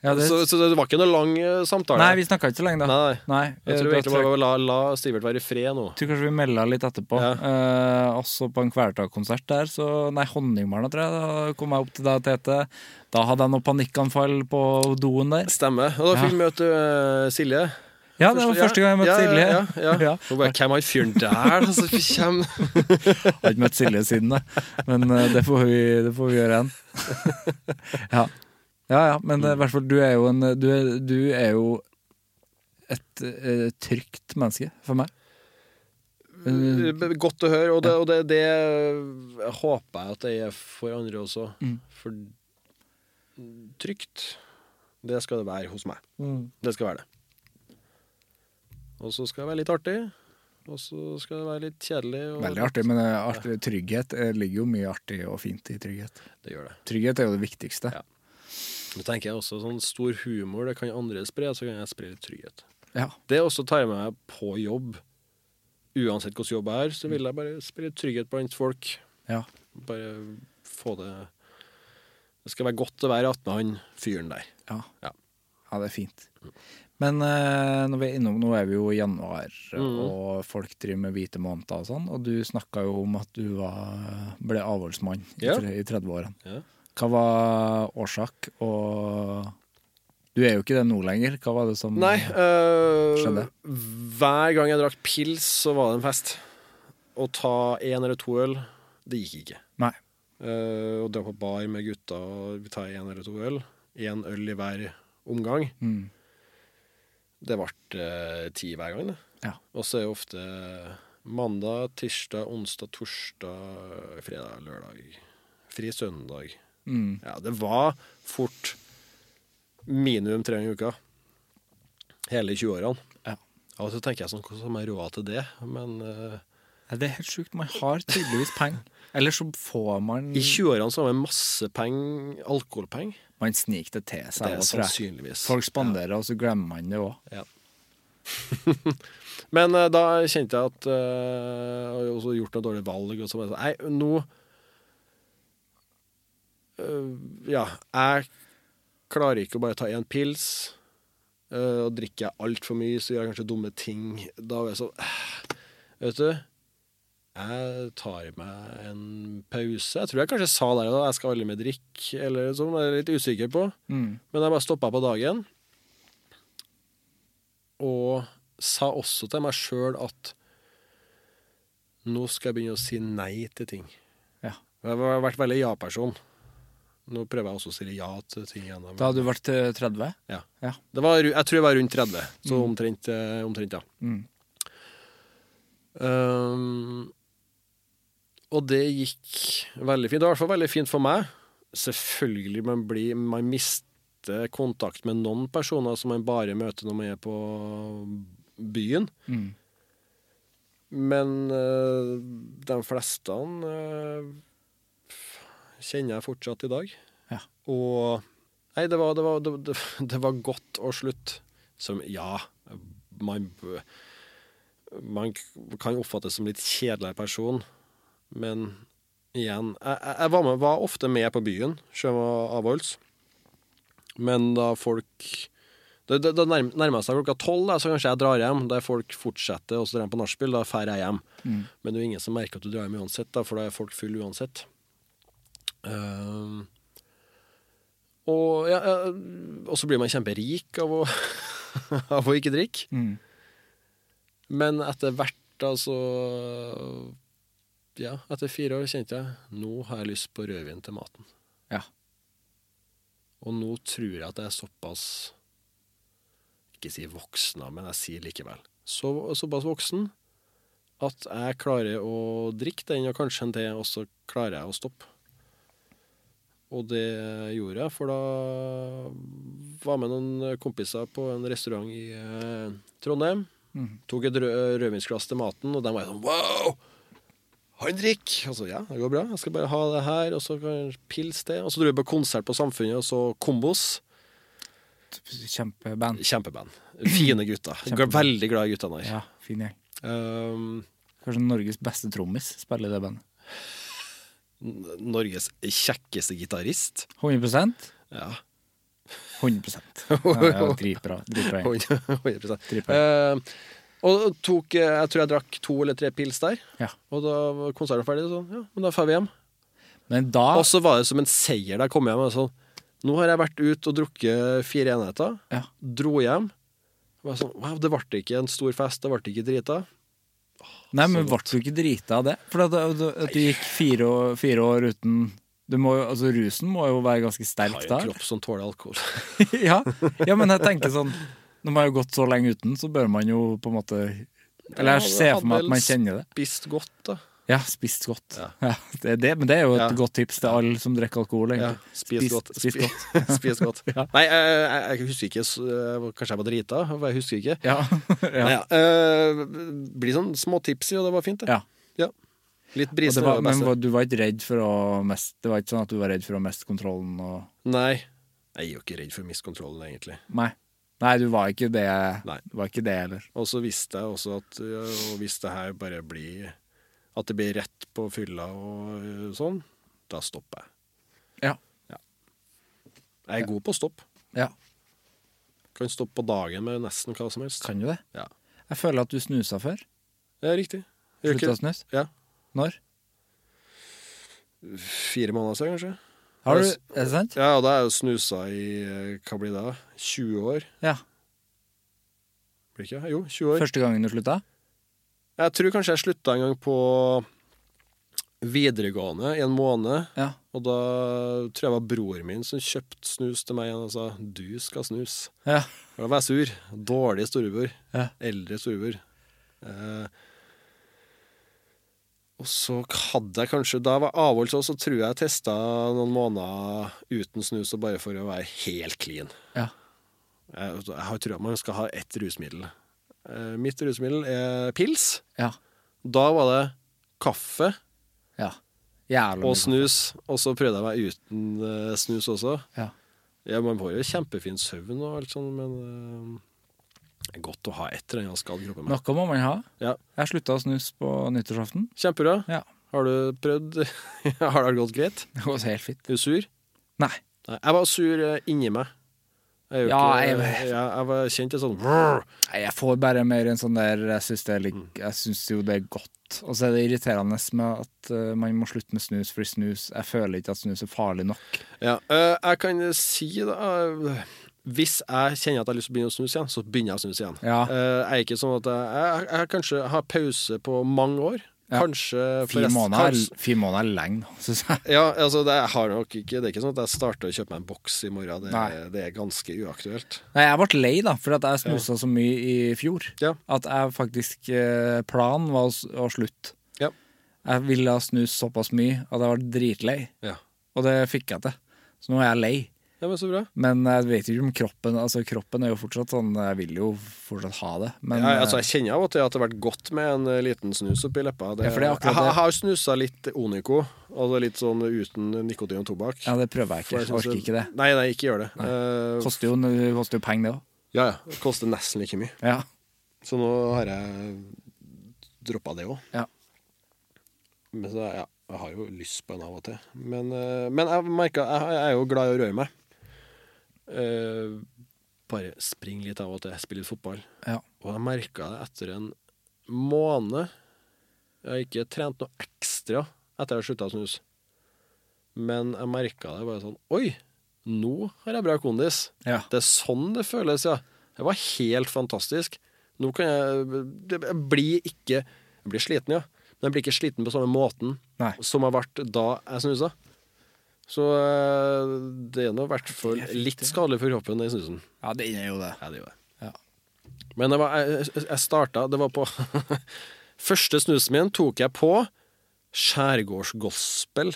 Ja, det, Så, så det var ikke noe lang eh, samtale. nei, vi snakka ikke så lenge, da. Nei. Nei, Jeg eh, tror vi egentlig bare la, la Stivert være i fred nå. tror kanskje vi melda litt etterpå. Ja. Eh, også på en Kvelertak-konsert der, så Nei, Honningmarna, tror jeg. Da kom jeg opp til deg, Tete. Da hadde jeg noe panikkanfall på doen der. Stemmer. Og da fikk Ja. vi møte uh, Silje. Ja, det var første gang jeg møtte ja, Silje. Ja, ja, ja. Ja. Bare, Hvem er han fyren der som? Jeg har ikke møtt Silje siden da. men det får vi, det får vi gjøre igjen. ja. Ja ja, men eh, i hvert fall, du er jo en Du er, du er jo et eh, trygt menneske for meg. Eh, Godt å høre, og det, og det, det håper jeg at det er for andre også. Mm. For trygt, det skal det være hos meg. Det skal være det. Og så skal det være litt artig, og så skal det være litt kjedelig. Og Veldig artig, men eh, artig, trygghet eh, ligger jo mye artig og fint i trygghet. Det gjør det. Trygghet er jo det viktigste. Ja. Nå tenker jeg også sånn stor humor, det kan andre spre, så kan jeg spre litt trygghet. Ja. Det også tar jeg med meg på jobb. Uansett hvordan jobb jeg har, så vil jeg bare spre trygghet blant folk. Ja. Bare få det Det skal være godt å være attmed han fyren der. Ja. Ja. ja, det er fint. Men uh, når vi er innom, nå er vi jo i januar, Mm. og folk driver med hvite måneder og sånn, og du snakka jo om at du var, ble avholdsmann i, Ja. i 30-årene. Ja. Hva var årsak, og du er jo ikke det nå lenger. Hva var det som Nei, øh, skjedde? hver gang jeg drakk pils, så var det en fest. Å ta én eller to øl, det gikk ikke. Nei. Uh, å dra på bar med gutta og ta én eller to øl, én øl i hver omgang, Mm. det ble uh, ti hver gang, det. Ja. Og så er det ofte mandag, tirsdag, onsdag, torsdag, fredag, lørdag. Fri søndag. Mm. Ja, det var fort minimum tre ganger i uka. Hele 20-årene. Ja. Av og til tenker jeg sånn, hvordan har jeg råd til det? Men uh, Ja, det er helt sjukt. Man har tydeligvis penger. Eller så får man I 20-årene så har man masse penger, alkoholpenger. Man sniker det til Det er sannsynligvis. Folk spanderer, og så glemmer man det òg. Ja. Men uh, da kjente jeg at uh, Jeg har også gjort noen dårlige valg. Og så var jeg sånn Nei, nå Ja, jeg klarer ikke å bare ta én pils. eh, og drikker jeg altfor mye, så gjør jeg kanskje dumme ting. Da var jeg sånn eh, Vet du, jeg tar meg en pause. Jeg tror jeg kanskje sa der da jeg skal aldri mer drikke, eller sånn. Jeg er litt usikker på. Mm. Men jeg bare stoppa på dagen. Og sa også til meg sjøl at nå skal jeg begynne å si nei til ting. Ja. Jeg har vært veldig ja-person. Nå prøver jeg også å si ja til ting igjen. Da hadde du vært eh, 30? Ja. Ja. Det var, jeg tror jeg var rundt 30, så omtrent, eh, omtrent ja. Mm. Um, og det gikk veldig fint. Det var i hvert fall veldig fint for meg. Selvfølgelig man blir Man mister kontakt med noen personer som man bare møter når man er på byen. Mm. Men uh, de fleste eh, kjenner jeg fortsatt i dag. Ja. Og Nei, det var, det var, det, det, det var godt å slutte. Som Ja, man Man kan oppfattes som litt kjedelig person, men igjen Jeg, jeg var, med, var ofte med på byen, var avholds. Men da folk det, det nærm- nærmer seg klokka tolv, så kanskje jeg drar hjem. Der folk fortsetter, og så drar de på nachspiel. Da drar jeg hjem. Mm. Men det er jo ingen som merker at du drar hjem uansett, da, for da er folk fulle uansett. Ehm, og, ja, og så blir man kjemperik av å, av å ikke drikke. Mm. Men etter hvert, altså Ja, etter fire år kjente jeg nå har jeg lyst på rødvin til maten. Ja. Og nå tror jeg at jeg er såpass Ikke si voksen, men jeg sier likevel. Så, såpass voksen at jeg klarer å drikke den, og kanskje en til, og så klarer jeg å stoppe. Og det gjorde jeg, for da var med noen kompiser på en restaurant i eh, Trondheim. Mm. Tok et rød, rødvinsglass til maten, og de var sånn Wow! Han drikker! Altså, ja, det går bra. Jeg skal bare ha det her, og så jeg pils til. Og så dro vi på konsert på Samfunnet, og så Kombos. Kjempeband. Kjempeband. Fine gutter. Kjempeband. Veldig glad i guttene der. Ja, fin gjeng. Um, Kanskje Norges beste trommis spiller i det bandet. Norges kjekkeste gitarist. 100% Ja. 100 ja, Dritbra. dritbra 100 Dritbra. Eh, og tok eh, Jeg tror jeg drakk to eller tre pils der. Ja. Og da var konserten ferdig. Så ja, men da drar vi hjem. Men da Og så var det som en seier da jeg kom hjem. Sånn, nå har jeg vært ute og drukket fire enheter. Ja. Dro hjem. Var sånn, wow, det ble ikke en stor fest, det ble ikke drita. Nei, men ble du ikke drita av det? For at, at, at du gikk fire år, fire år uten du må altså Rusen må jo være ganske Jeg sterk har jo en kropp som tåler alkohol. ja. ja, men jeg tenker sånn Når man har gått så lenge uten, så bør man jo på en måte Eller jeg ser for meg at man kjenner det. Spist godt, da. Ja, spist godt. Ja. Ja. det det, men det er jo et Ja. godt tips til alle som drikker alkohol. Ja, egentlig. spis, godt. Spis godt. spis godt. Ja. Nei, jeg, jeg, husker ikke. Kanskje jeg var drita? Jeg husker ikke. Ja. eh, blir sånn småtipsy, og det var fint, det. Ja. Litt brise. var men var- du var ikke redd for å mest, Det var ikke sånn at du var redd for å miste kontrollen og Nei. Jeg er jo ikke redd for å miste kontrollen, egentlig. Nei. Nei, du var ikke det. Nei. Var ikke det heller. Og så visste jeg også at hvis det her bare blir At det blir rett på fylla og øh, sånn, da stopper jeg. Ja. Jeg er god på å stoppe. Ja. Kan stoppe på dagen med nesten hva som helst. Kan du det? Ja. Jeg føler at du snusa før. Er riktig. Slutta å snuse. Ja. Når? Fire måneder siden, kanskje. Har du, er det sant? Ja, og da er jeg snusa i øh, hva blir det, da? 20 år? Ja. Blir ikke? Jo, 20 år. Første gangen du slutta? Jeg tror kanskje jeg slutta en gang på videregående i en måned. Ja. Og da tror jeg det var bror min som kjøpte snus til meg og sa 'du skal snus'. Ja. Da var jeg sur. Dårlig storebror. Ja. Eldre storebror. Eh, og så hadde jeg kanskje Da jeg var avholds òg, så tror jeg jeg testa noen måneder uten snus, og bare for å være helt clean. Ja. Jeg, jeg har trua man skal ha ett rusmiddel. Eh, mitt rusmiddel er pils. Ja. Da var det kaffe Ja. Og snus, og så prøvde jeg meg uten eh, snus også. Ja. Ja, Man får jo kjempefin søvn og alt sånt, men eh, det er godt å ha et eller annet skadd kroppen med. Noe må man ha. Ja. Jeg slutta å snuse på nyttårsaften. Kjempebra. Ja. Har du prøvd? Har det gått greit? Det var helt fint. Er du sur? Nei. Nei, jeg var sur inni meg. Jeg, Ja, ikke, jeg- jeg, jeg, var kjent sånn. Nei, Jeg får bare mer en sånn der Jeg syns. Jeg syns jo det er godt. Og så er det irriterende med at uh, man må slutte med snus, for snus Jeg føler ikke at snus er farlig nok. Ja, uh, jeg kan si da eh, Hvis jeg kjenner at jeg har lyst til å begynne å snuse igjen, så begynner jeg å snuse igjen. Ja. Jeg er ikke sånn at jeg, jeg, jeg kanskje har pause på mange år. Ja. Kanskje Fire måneder, er- måneder er lenge, syns jeg. Ja, altså det, nok ikke, det er ikke sånn at jeg starter å kjøpe meg en boks i morgen. Det, Nei. det er ganske uaktuelt. Nei, jeg ble lei, da, for at jeg snusa så mye i fjor. Ja. At jeg faktisk eh, Planen var å, å slutte. Ja. Jeg ville snuse såpass mye at jeg ble dritlei, Ja. og det fikk jeg til. Så nå er jeg lei. Ja, men så bra. Men jeg vet ikke om kroppen Altså kroppen er jo fortsatt sånn Jeg vil jo fortsatt ha det. Men ja, altså, eh, jeg kjenner av og til at det har vært godt med en eh, liten snus oppi leppa. Det, Ja, for det er akkurat jeg, jeg har snusa litt Onico, altså litt sånn uten nikotin og tobakk. ja, det prøver jeg ikke. Jeg orker ikke det. Nei, nei, ikke gjør det. Eh, Koster jo, koster jo penger, det òg. ja, ja. Det koster nesten like mye. Ja. Så nå har jeg droppa det òg. Ja. Men så, ja, jeg har jo lyst på en av og til. Men, eh, men jeg merker jeg, jeg er jo glad i å røre meg. Eh, bare springe litt av og til, spille litt fotball. Ja. Og jeg merka det etter en måned. Jeg har ikke trent noe ekstra etter jeg har slutta å snuse. Men jeg merka det bare sånn Oi, nå har jeg bra kondis. Ja. Det er sånn det føles, ja. Det var helt fantastisk. Nå kan jeg Jeg blir ikke Jeg blir sliten, ja. Men jeg blir ikke sliten på samme måten Nei. som jeg ble da jeg snusa. Så eh, det er nå i hvert fall litt skadelig for kroppen, den snusen. ja, det er jo det. Ja, det gjør det. Ja. Men var, jeg, jeg starta Det var på Første snusen min tok jeg på skjærgårdsgospel.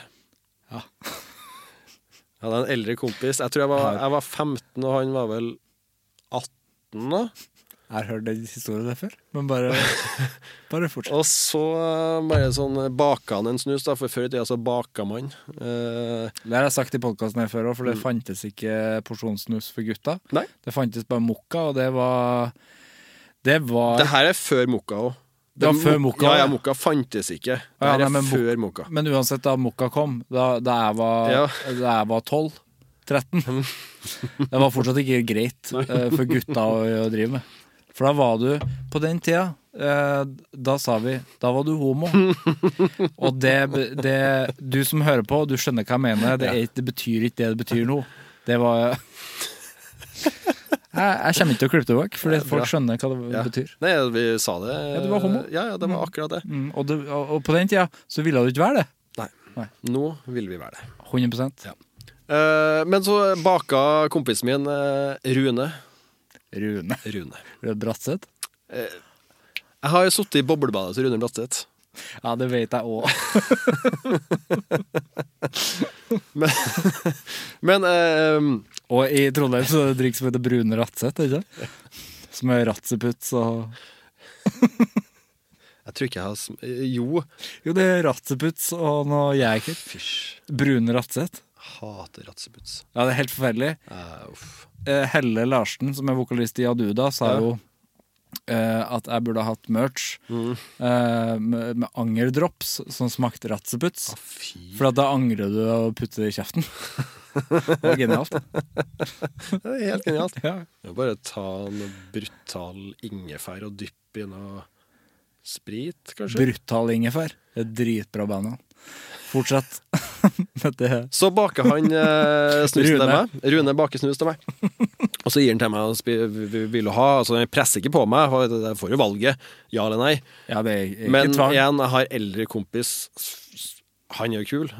Ja. Jeg hadde en eldre kompis. Jeg tror jeg var, jeg var 15, og han var vel 18 da. Har hørt den historien der før, men bare, bare fortsett. Og så eh, bare sånn baka han en snus, da, for før i tida så baka man. Eh, Det har jeg sagt i podkasten her før òg, for det fantes ikke porsjonssnus for gutta. nei, Det fantes bare mokka, og det var Det var det her er før mokka òg. Det var før mokka, Ja, ja, mokka fantes ikke. Det Ja, nei, er men før mokka. Men uansett, da mokka kom, da, da jeg var Ja. Da jeg var 12 13 Det var fortsatt ikke greit uh, for gutta å, å drive med. For da var du På den tida, eh, da sa vi Da var du homo. Og det, det Du som hører på, du skjønner hva jeg mener. Det, er, det betyr ikke det det betyr nå. Det var jeg, jeg kommer ikke til å klippe det vekk, fordi folk skjønner hva det Ja. betyr. Nei, vi sa det. Ja, du var homo. Ja, ja, det var akkurat det. Mm, og, det og, og på den tida så ville du ikke være det. Nei. Nei. Nå vil vi være det. 100 Ja. uh, men så baka kompisen min eh, Rune. Rune. Rune. Bratseth? Jeg har jo sittet i boblebadet til Rune Bratseth. Ja, det vet jeg òg. Men, men eh, Og i Trondheim så er det drikk som heter Brune Ratseth, ikke? Som er ratseputs og jeg tror ikke jeg har sm Jo, Jo, det er ratseputs og noe jeg ikke. Brune Ratseth. Hater ratseputs. Ja, det er helt forferdelig. Eh. Eh, Helle Larsen, som er vokalist i Aduda, sa jo eh, at jeg burde ha hatt merch Mm. eh, med, med angerdrops som smakte ratseputs. Ah, For at da angrer du å putte det i kjeften. Det var genialt. Det er helt genialt. Ja. Bare ta en brutal ingefær og dyppe i noe sprit, kanskje. Brutal ingefær. Det er dritbra band. Ja. Fortsett med det. Så baker han eh, snus til meg. Rune baker snus til meg. Og så gir han til meg og vil du ha. Altså, han presser ikke på meg. for Jeg får jo valget. Ja eller nei. Ja, det er ikke Men tvang. igjen, jeg har eldre kompis. Han er jo kul.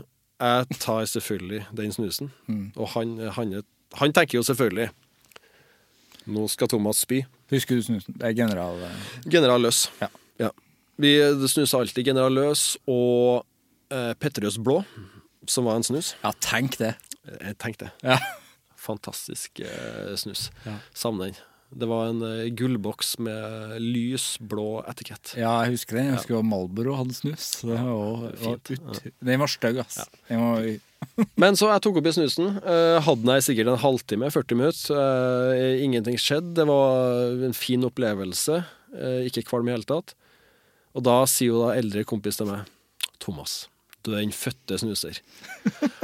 Jeg tar selvfølgelig den snusen. Mm. Og han, han, han tenker jo selvfølgelig Nå skal Thomas spy. Husker du snusen? Det er general... eh, General Løs. Ja. Vi snuser alltid General Løs og eh, Petterøes Blå, som var en snus. Ja, tenk det. Jeg tenkte Ja. Fantastisk eh, snus. Ja. Savner den. Det var en uh, gullboks med lys blå etikett. Ja, jeg husker den. Jeg husker ja. Malboro hadde snus. Det var, var Fint. ut. Den var stygg, ass. Ja. var, Men så jeg tok opp i snusen. Uh, hadde den sikkert en halvtime, 40 minutter. Uh, ingenting skjedde. Det var en fin opplevelse. Uh, ikke kvalm i hele tatt. Og da sier jo da eldre kompis til meg Thomas, du er den fødte snuser.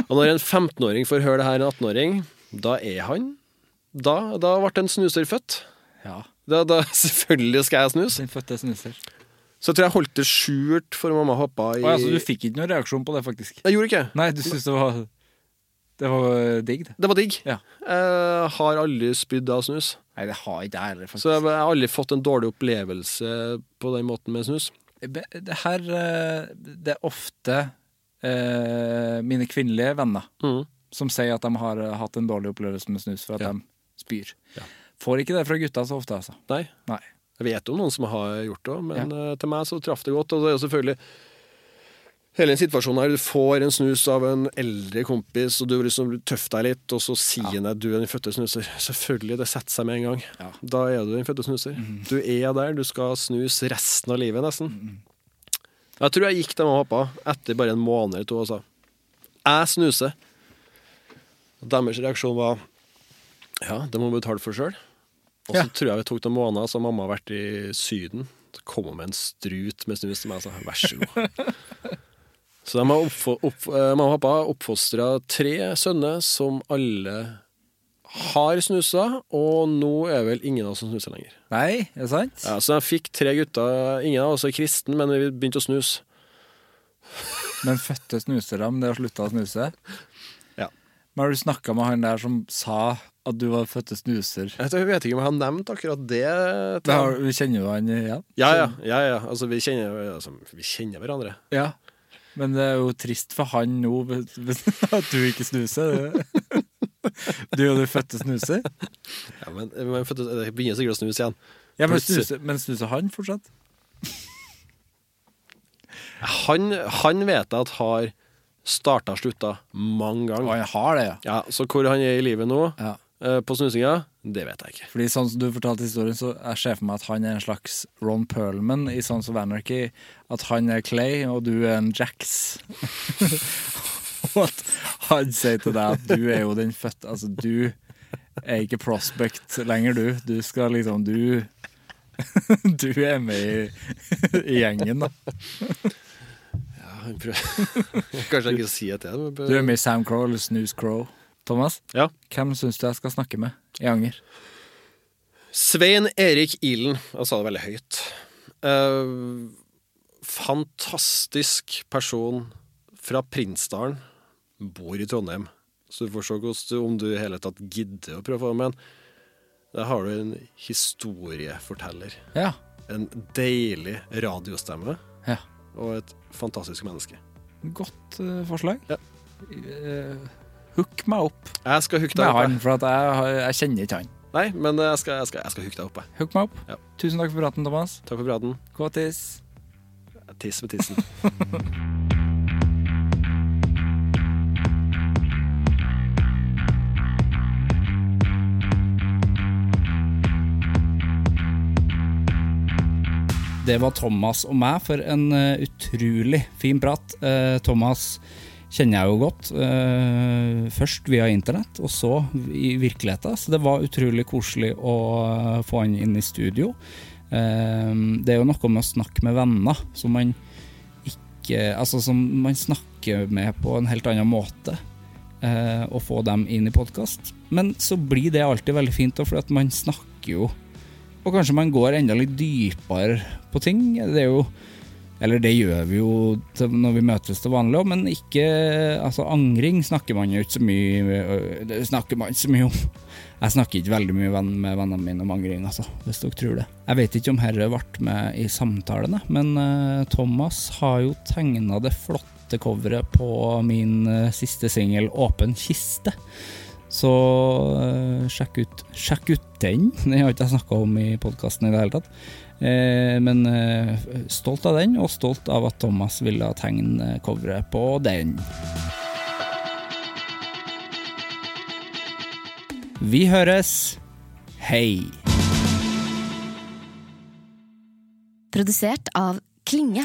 Og når en 15-åring får høre det her en 18-åring, da er han Da, da ble en snuser født. ja, Da, da selvfølgelig skal jeg snuse. den fødte snuser. Så jeg tror jeg holdt det skjult for mamma og pappa i altså, du fikk ikke noen reaksjon på det, faktisk? Jeg gjorde ikke. Nei, du syntes det var Det var digg, det? Det var digg. Ja. Jeg har aldri spydd av snus. Nei, det har ikke jeg heller, faktisk. Så jeg jeg har aldri fått en dårlig opplevelse på den måten med snus. Det her eh, Det er ofte eh, mine kvinnelige venner mm. som sier at de har eh, hatt en dårlig opplevelse med snus for at Ja. de spyr. Ja. Får ikke det fra gutta så ofte, altså. Nei. Nei. Jeg vet om noen som har gjort det, men ja. til meg så traff det godt. Og det er jo selvfølgelig hele den situasjonen her. Du får en snus av en eldre kompis, og du liksom tøffer deg litt, og så sier han at du er den fødte snuser. Selvfølgelig, det setter seg med en gang. Ja. Da er du den fødte snuser. Du er der, du skal snus resten av livet, nesten. Jeg tror jeg gikk til mamma og pappa etter bare en måned eller to og sa jeg snuser. Deres reaksjon var ja, det må du betale for sjøl. Og så Ja. tror jeg vi tok noen måneder, så mamma har vært i Syden. Så kom hun med en strut med snus til meg og sa vær så god. så de har opp, eh, mamma og pappa oppfostra tre sønner som alle har snusa, og nå er vel ingen av oss som snuser lenger. Nei, er det sant? Ja, så jeg fikk tre gutter. Ingen av oss er kristen, men vi begynte å snuse. Men fødte snusere, men det har slutta å snuse? Ja. Men har du snakka med han der som sa at du var fødte snuser? Jeg vet- ikke om jeg har nevnt akkurat det. Det har, kjenner jo han igjen? Ja, ja. ja, ja. Altså, vi kjenner, altså, vi kjenner hverandre. Ja. Men det er jo trist for han nå at du ikke snuser. Du og du fødte snuser. Ja, men, det begynner sikkert å snuse igjen. Ja, men, snuser, men snuser han fortsatt? Han, han vet jeg at har starta og slutta mange Og ganger. han har det, ja. Ja, så hvor han er i livet nå, ja. eh, på snusinga, det vet jeg ikke. Fordi sånn som du fortalte historien, så jeg ser for meg at han er en slags Ron Perlman i Sons of Anarchy. At han er Clay, og du er en Jax. og at han sier til deg at du er jo den fødte Altså, du er ikke prospect lenger, du. Du skal liksom Du Du er med i, i gjengen, da. Ja, han prøver- Kanskje jeg ikke sier det. men- Du er med i Sam Crow eller Snooze Crow. Thomas, Ja. hvem syns du jeg skal snakke med i Anger? Svein Erik Ilen. Han sa det veldig høyt. Uh, fantastisk person fra Prinsdalen. Bor i Trondheim. Så du se hvordan- om du i hele tatt gidder å prøve å med en. Der har du en historieforteller. Ja. En deilig radiostemme. ja. Og et fantastisk menneske. Godt uh, forslag. Ja. Uh, hook meg opp Jeg skal hooke med deg opp. han, for at jeg, jeg kjenner ikke han. Nei, men jeg skal, jeg skal, jeg skal hooke deg opp. jeg. Hook meg opp. Ja. Tusen takk for praten, Thomas. Takk for praten. Kåtis. Tiss med tissen. Det var Thomas og meg for en uh, utrolig fin prat. Uh, Thomas kjenner jeg jo godt. Uh, først via internett, og så i virkeligheten. Så det var utrolig koselig å få han inn i studio. Det er jo noe med å snakke med venner som man ikke Altså som man snakker med på en helt annen måte. og få dem inn i podkast. Men så blir det alltid veldig fint, for man snakker jo og kanskje man går enda litt dypere på ting. Det er jo Eller det gjør vi jo når vi møtes til vanlig òg, men ikke Altså, angring snakker man jo ikke så mye øh, Det snakker man ikke så mye om. Jeg snakker ikke veldig mye med vennene mine om angring, altså, hvis dere tror det. Jeg vet ikke om herre ble med i samtalene, men øh, Thomas har jo tegna det flotte coveret på min øh, siste singel 'Åpen kiste'. Så uh, sjekk, ut, sjekk, ut, den. Den har jeg ikke jeg snakka om i podkasten i det hele tatt. Uh, men uh, stolt av den, og stolt av at Thomas ville tegne coveret på den. Vi høres. Hei. Produsert av Klinge.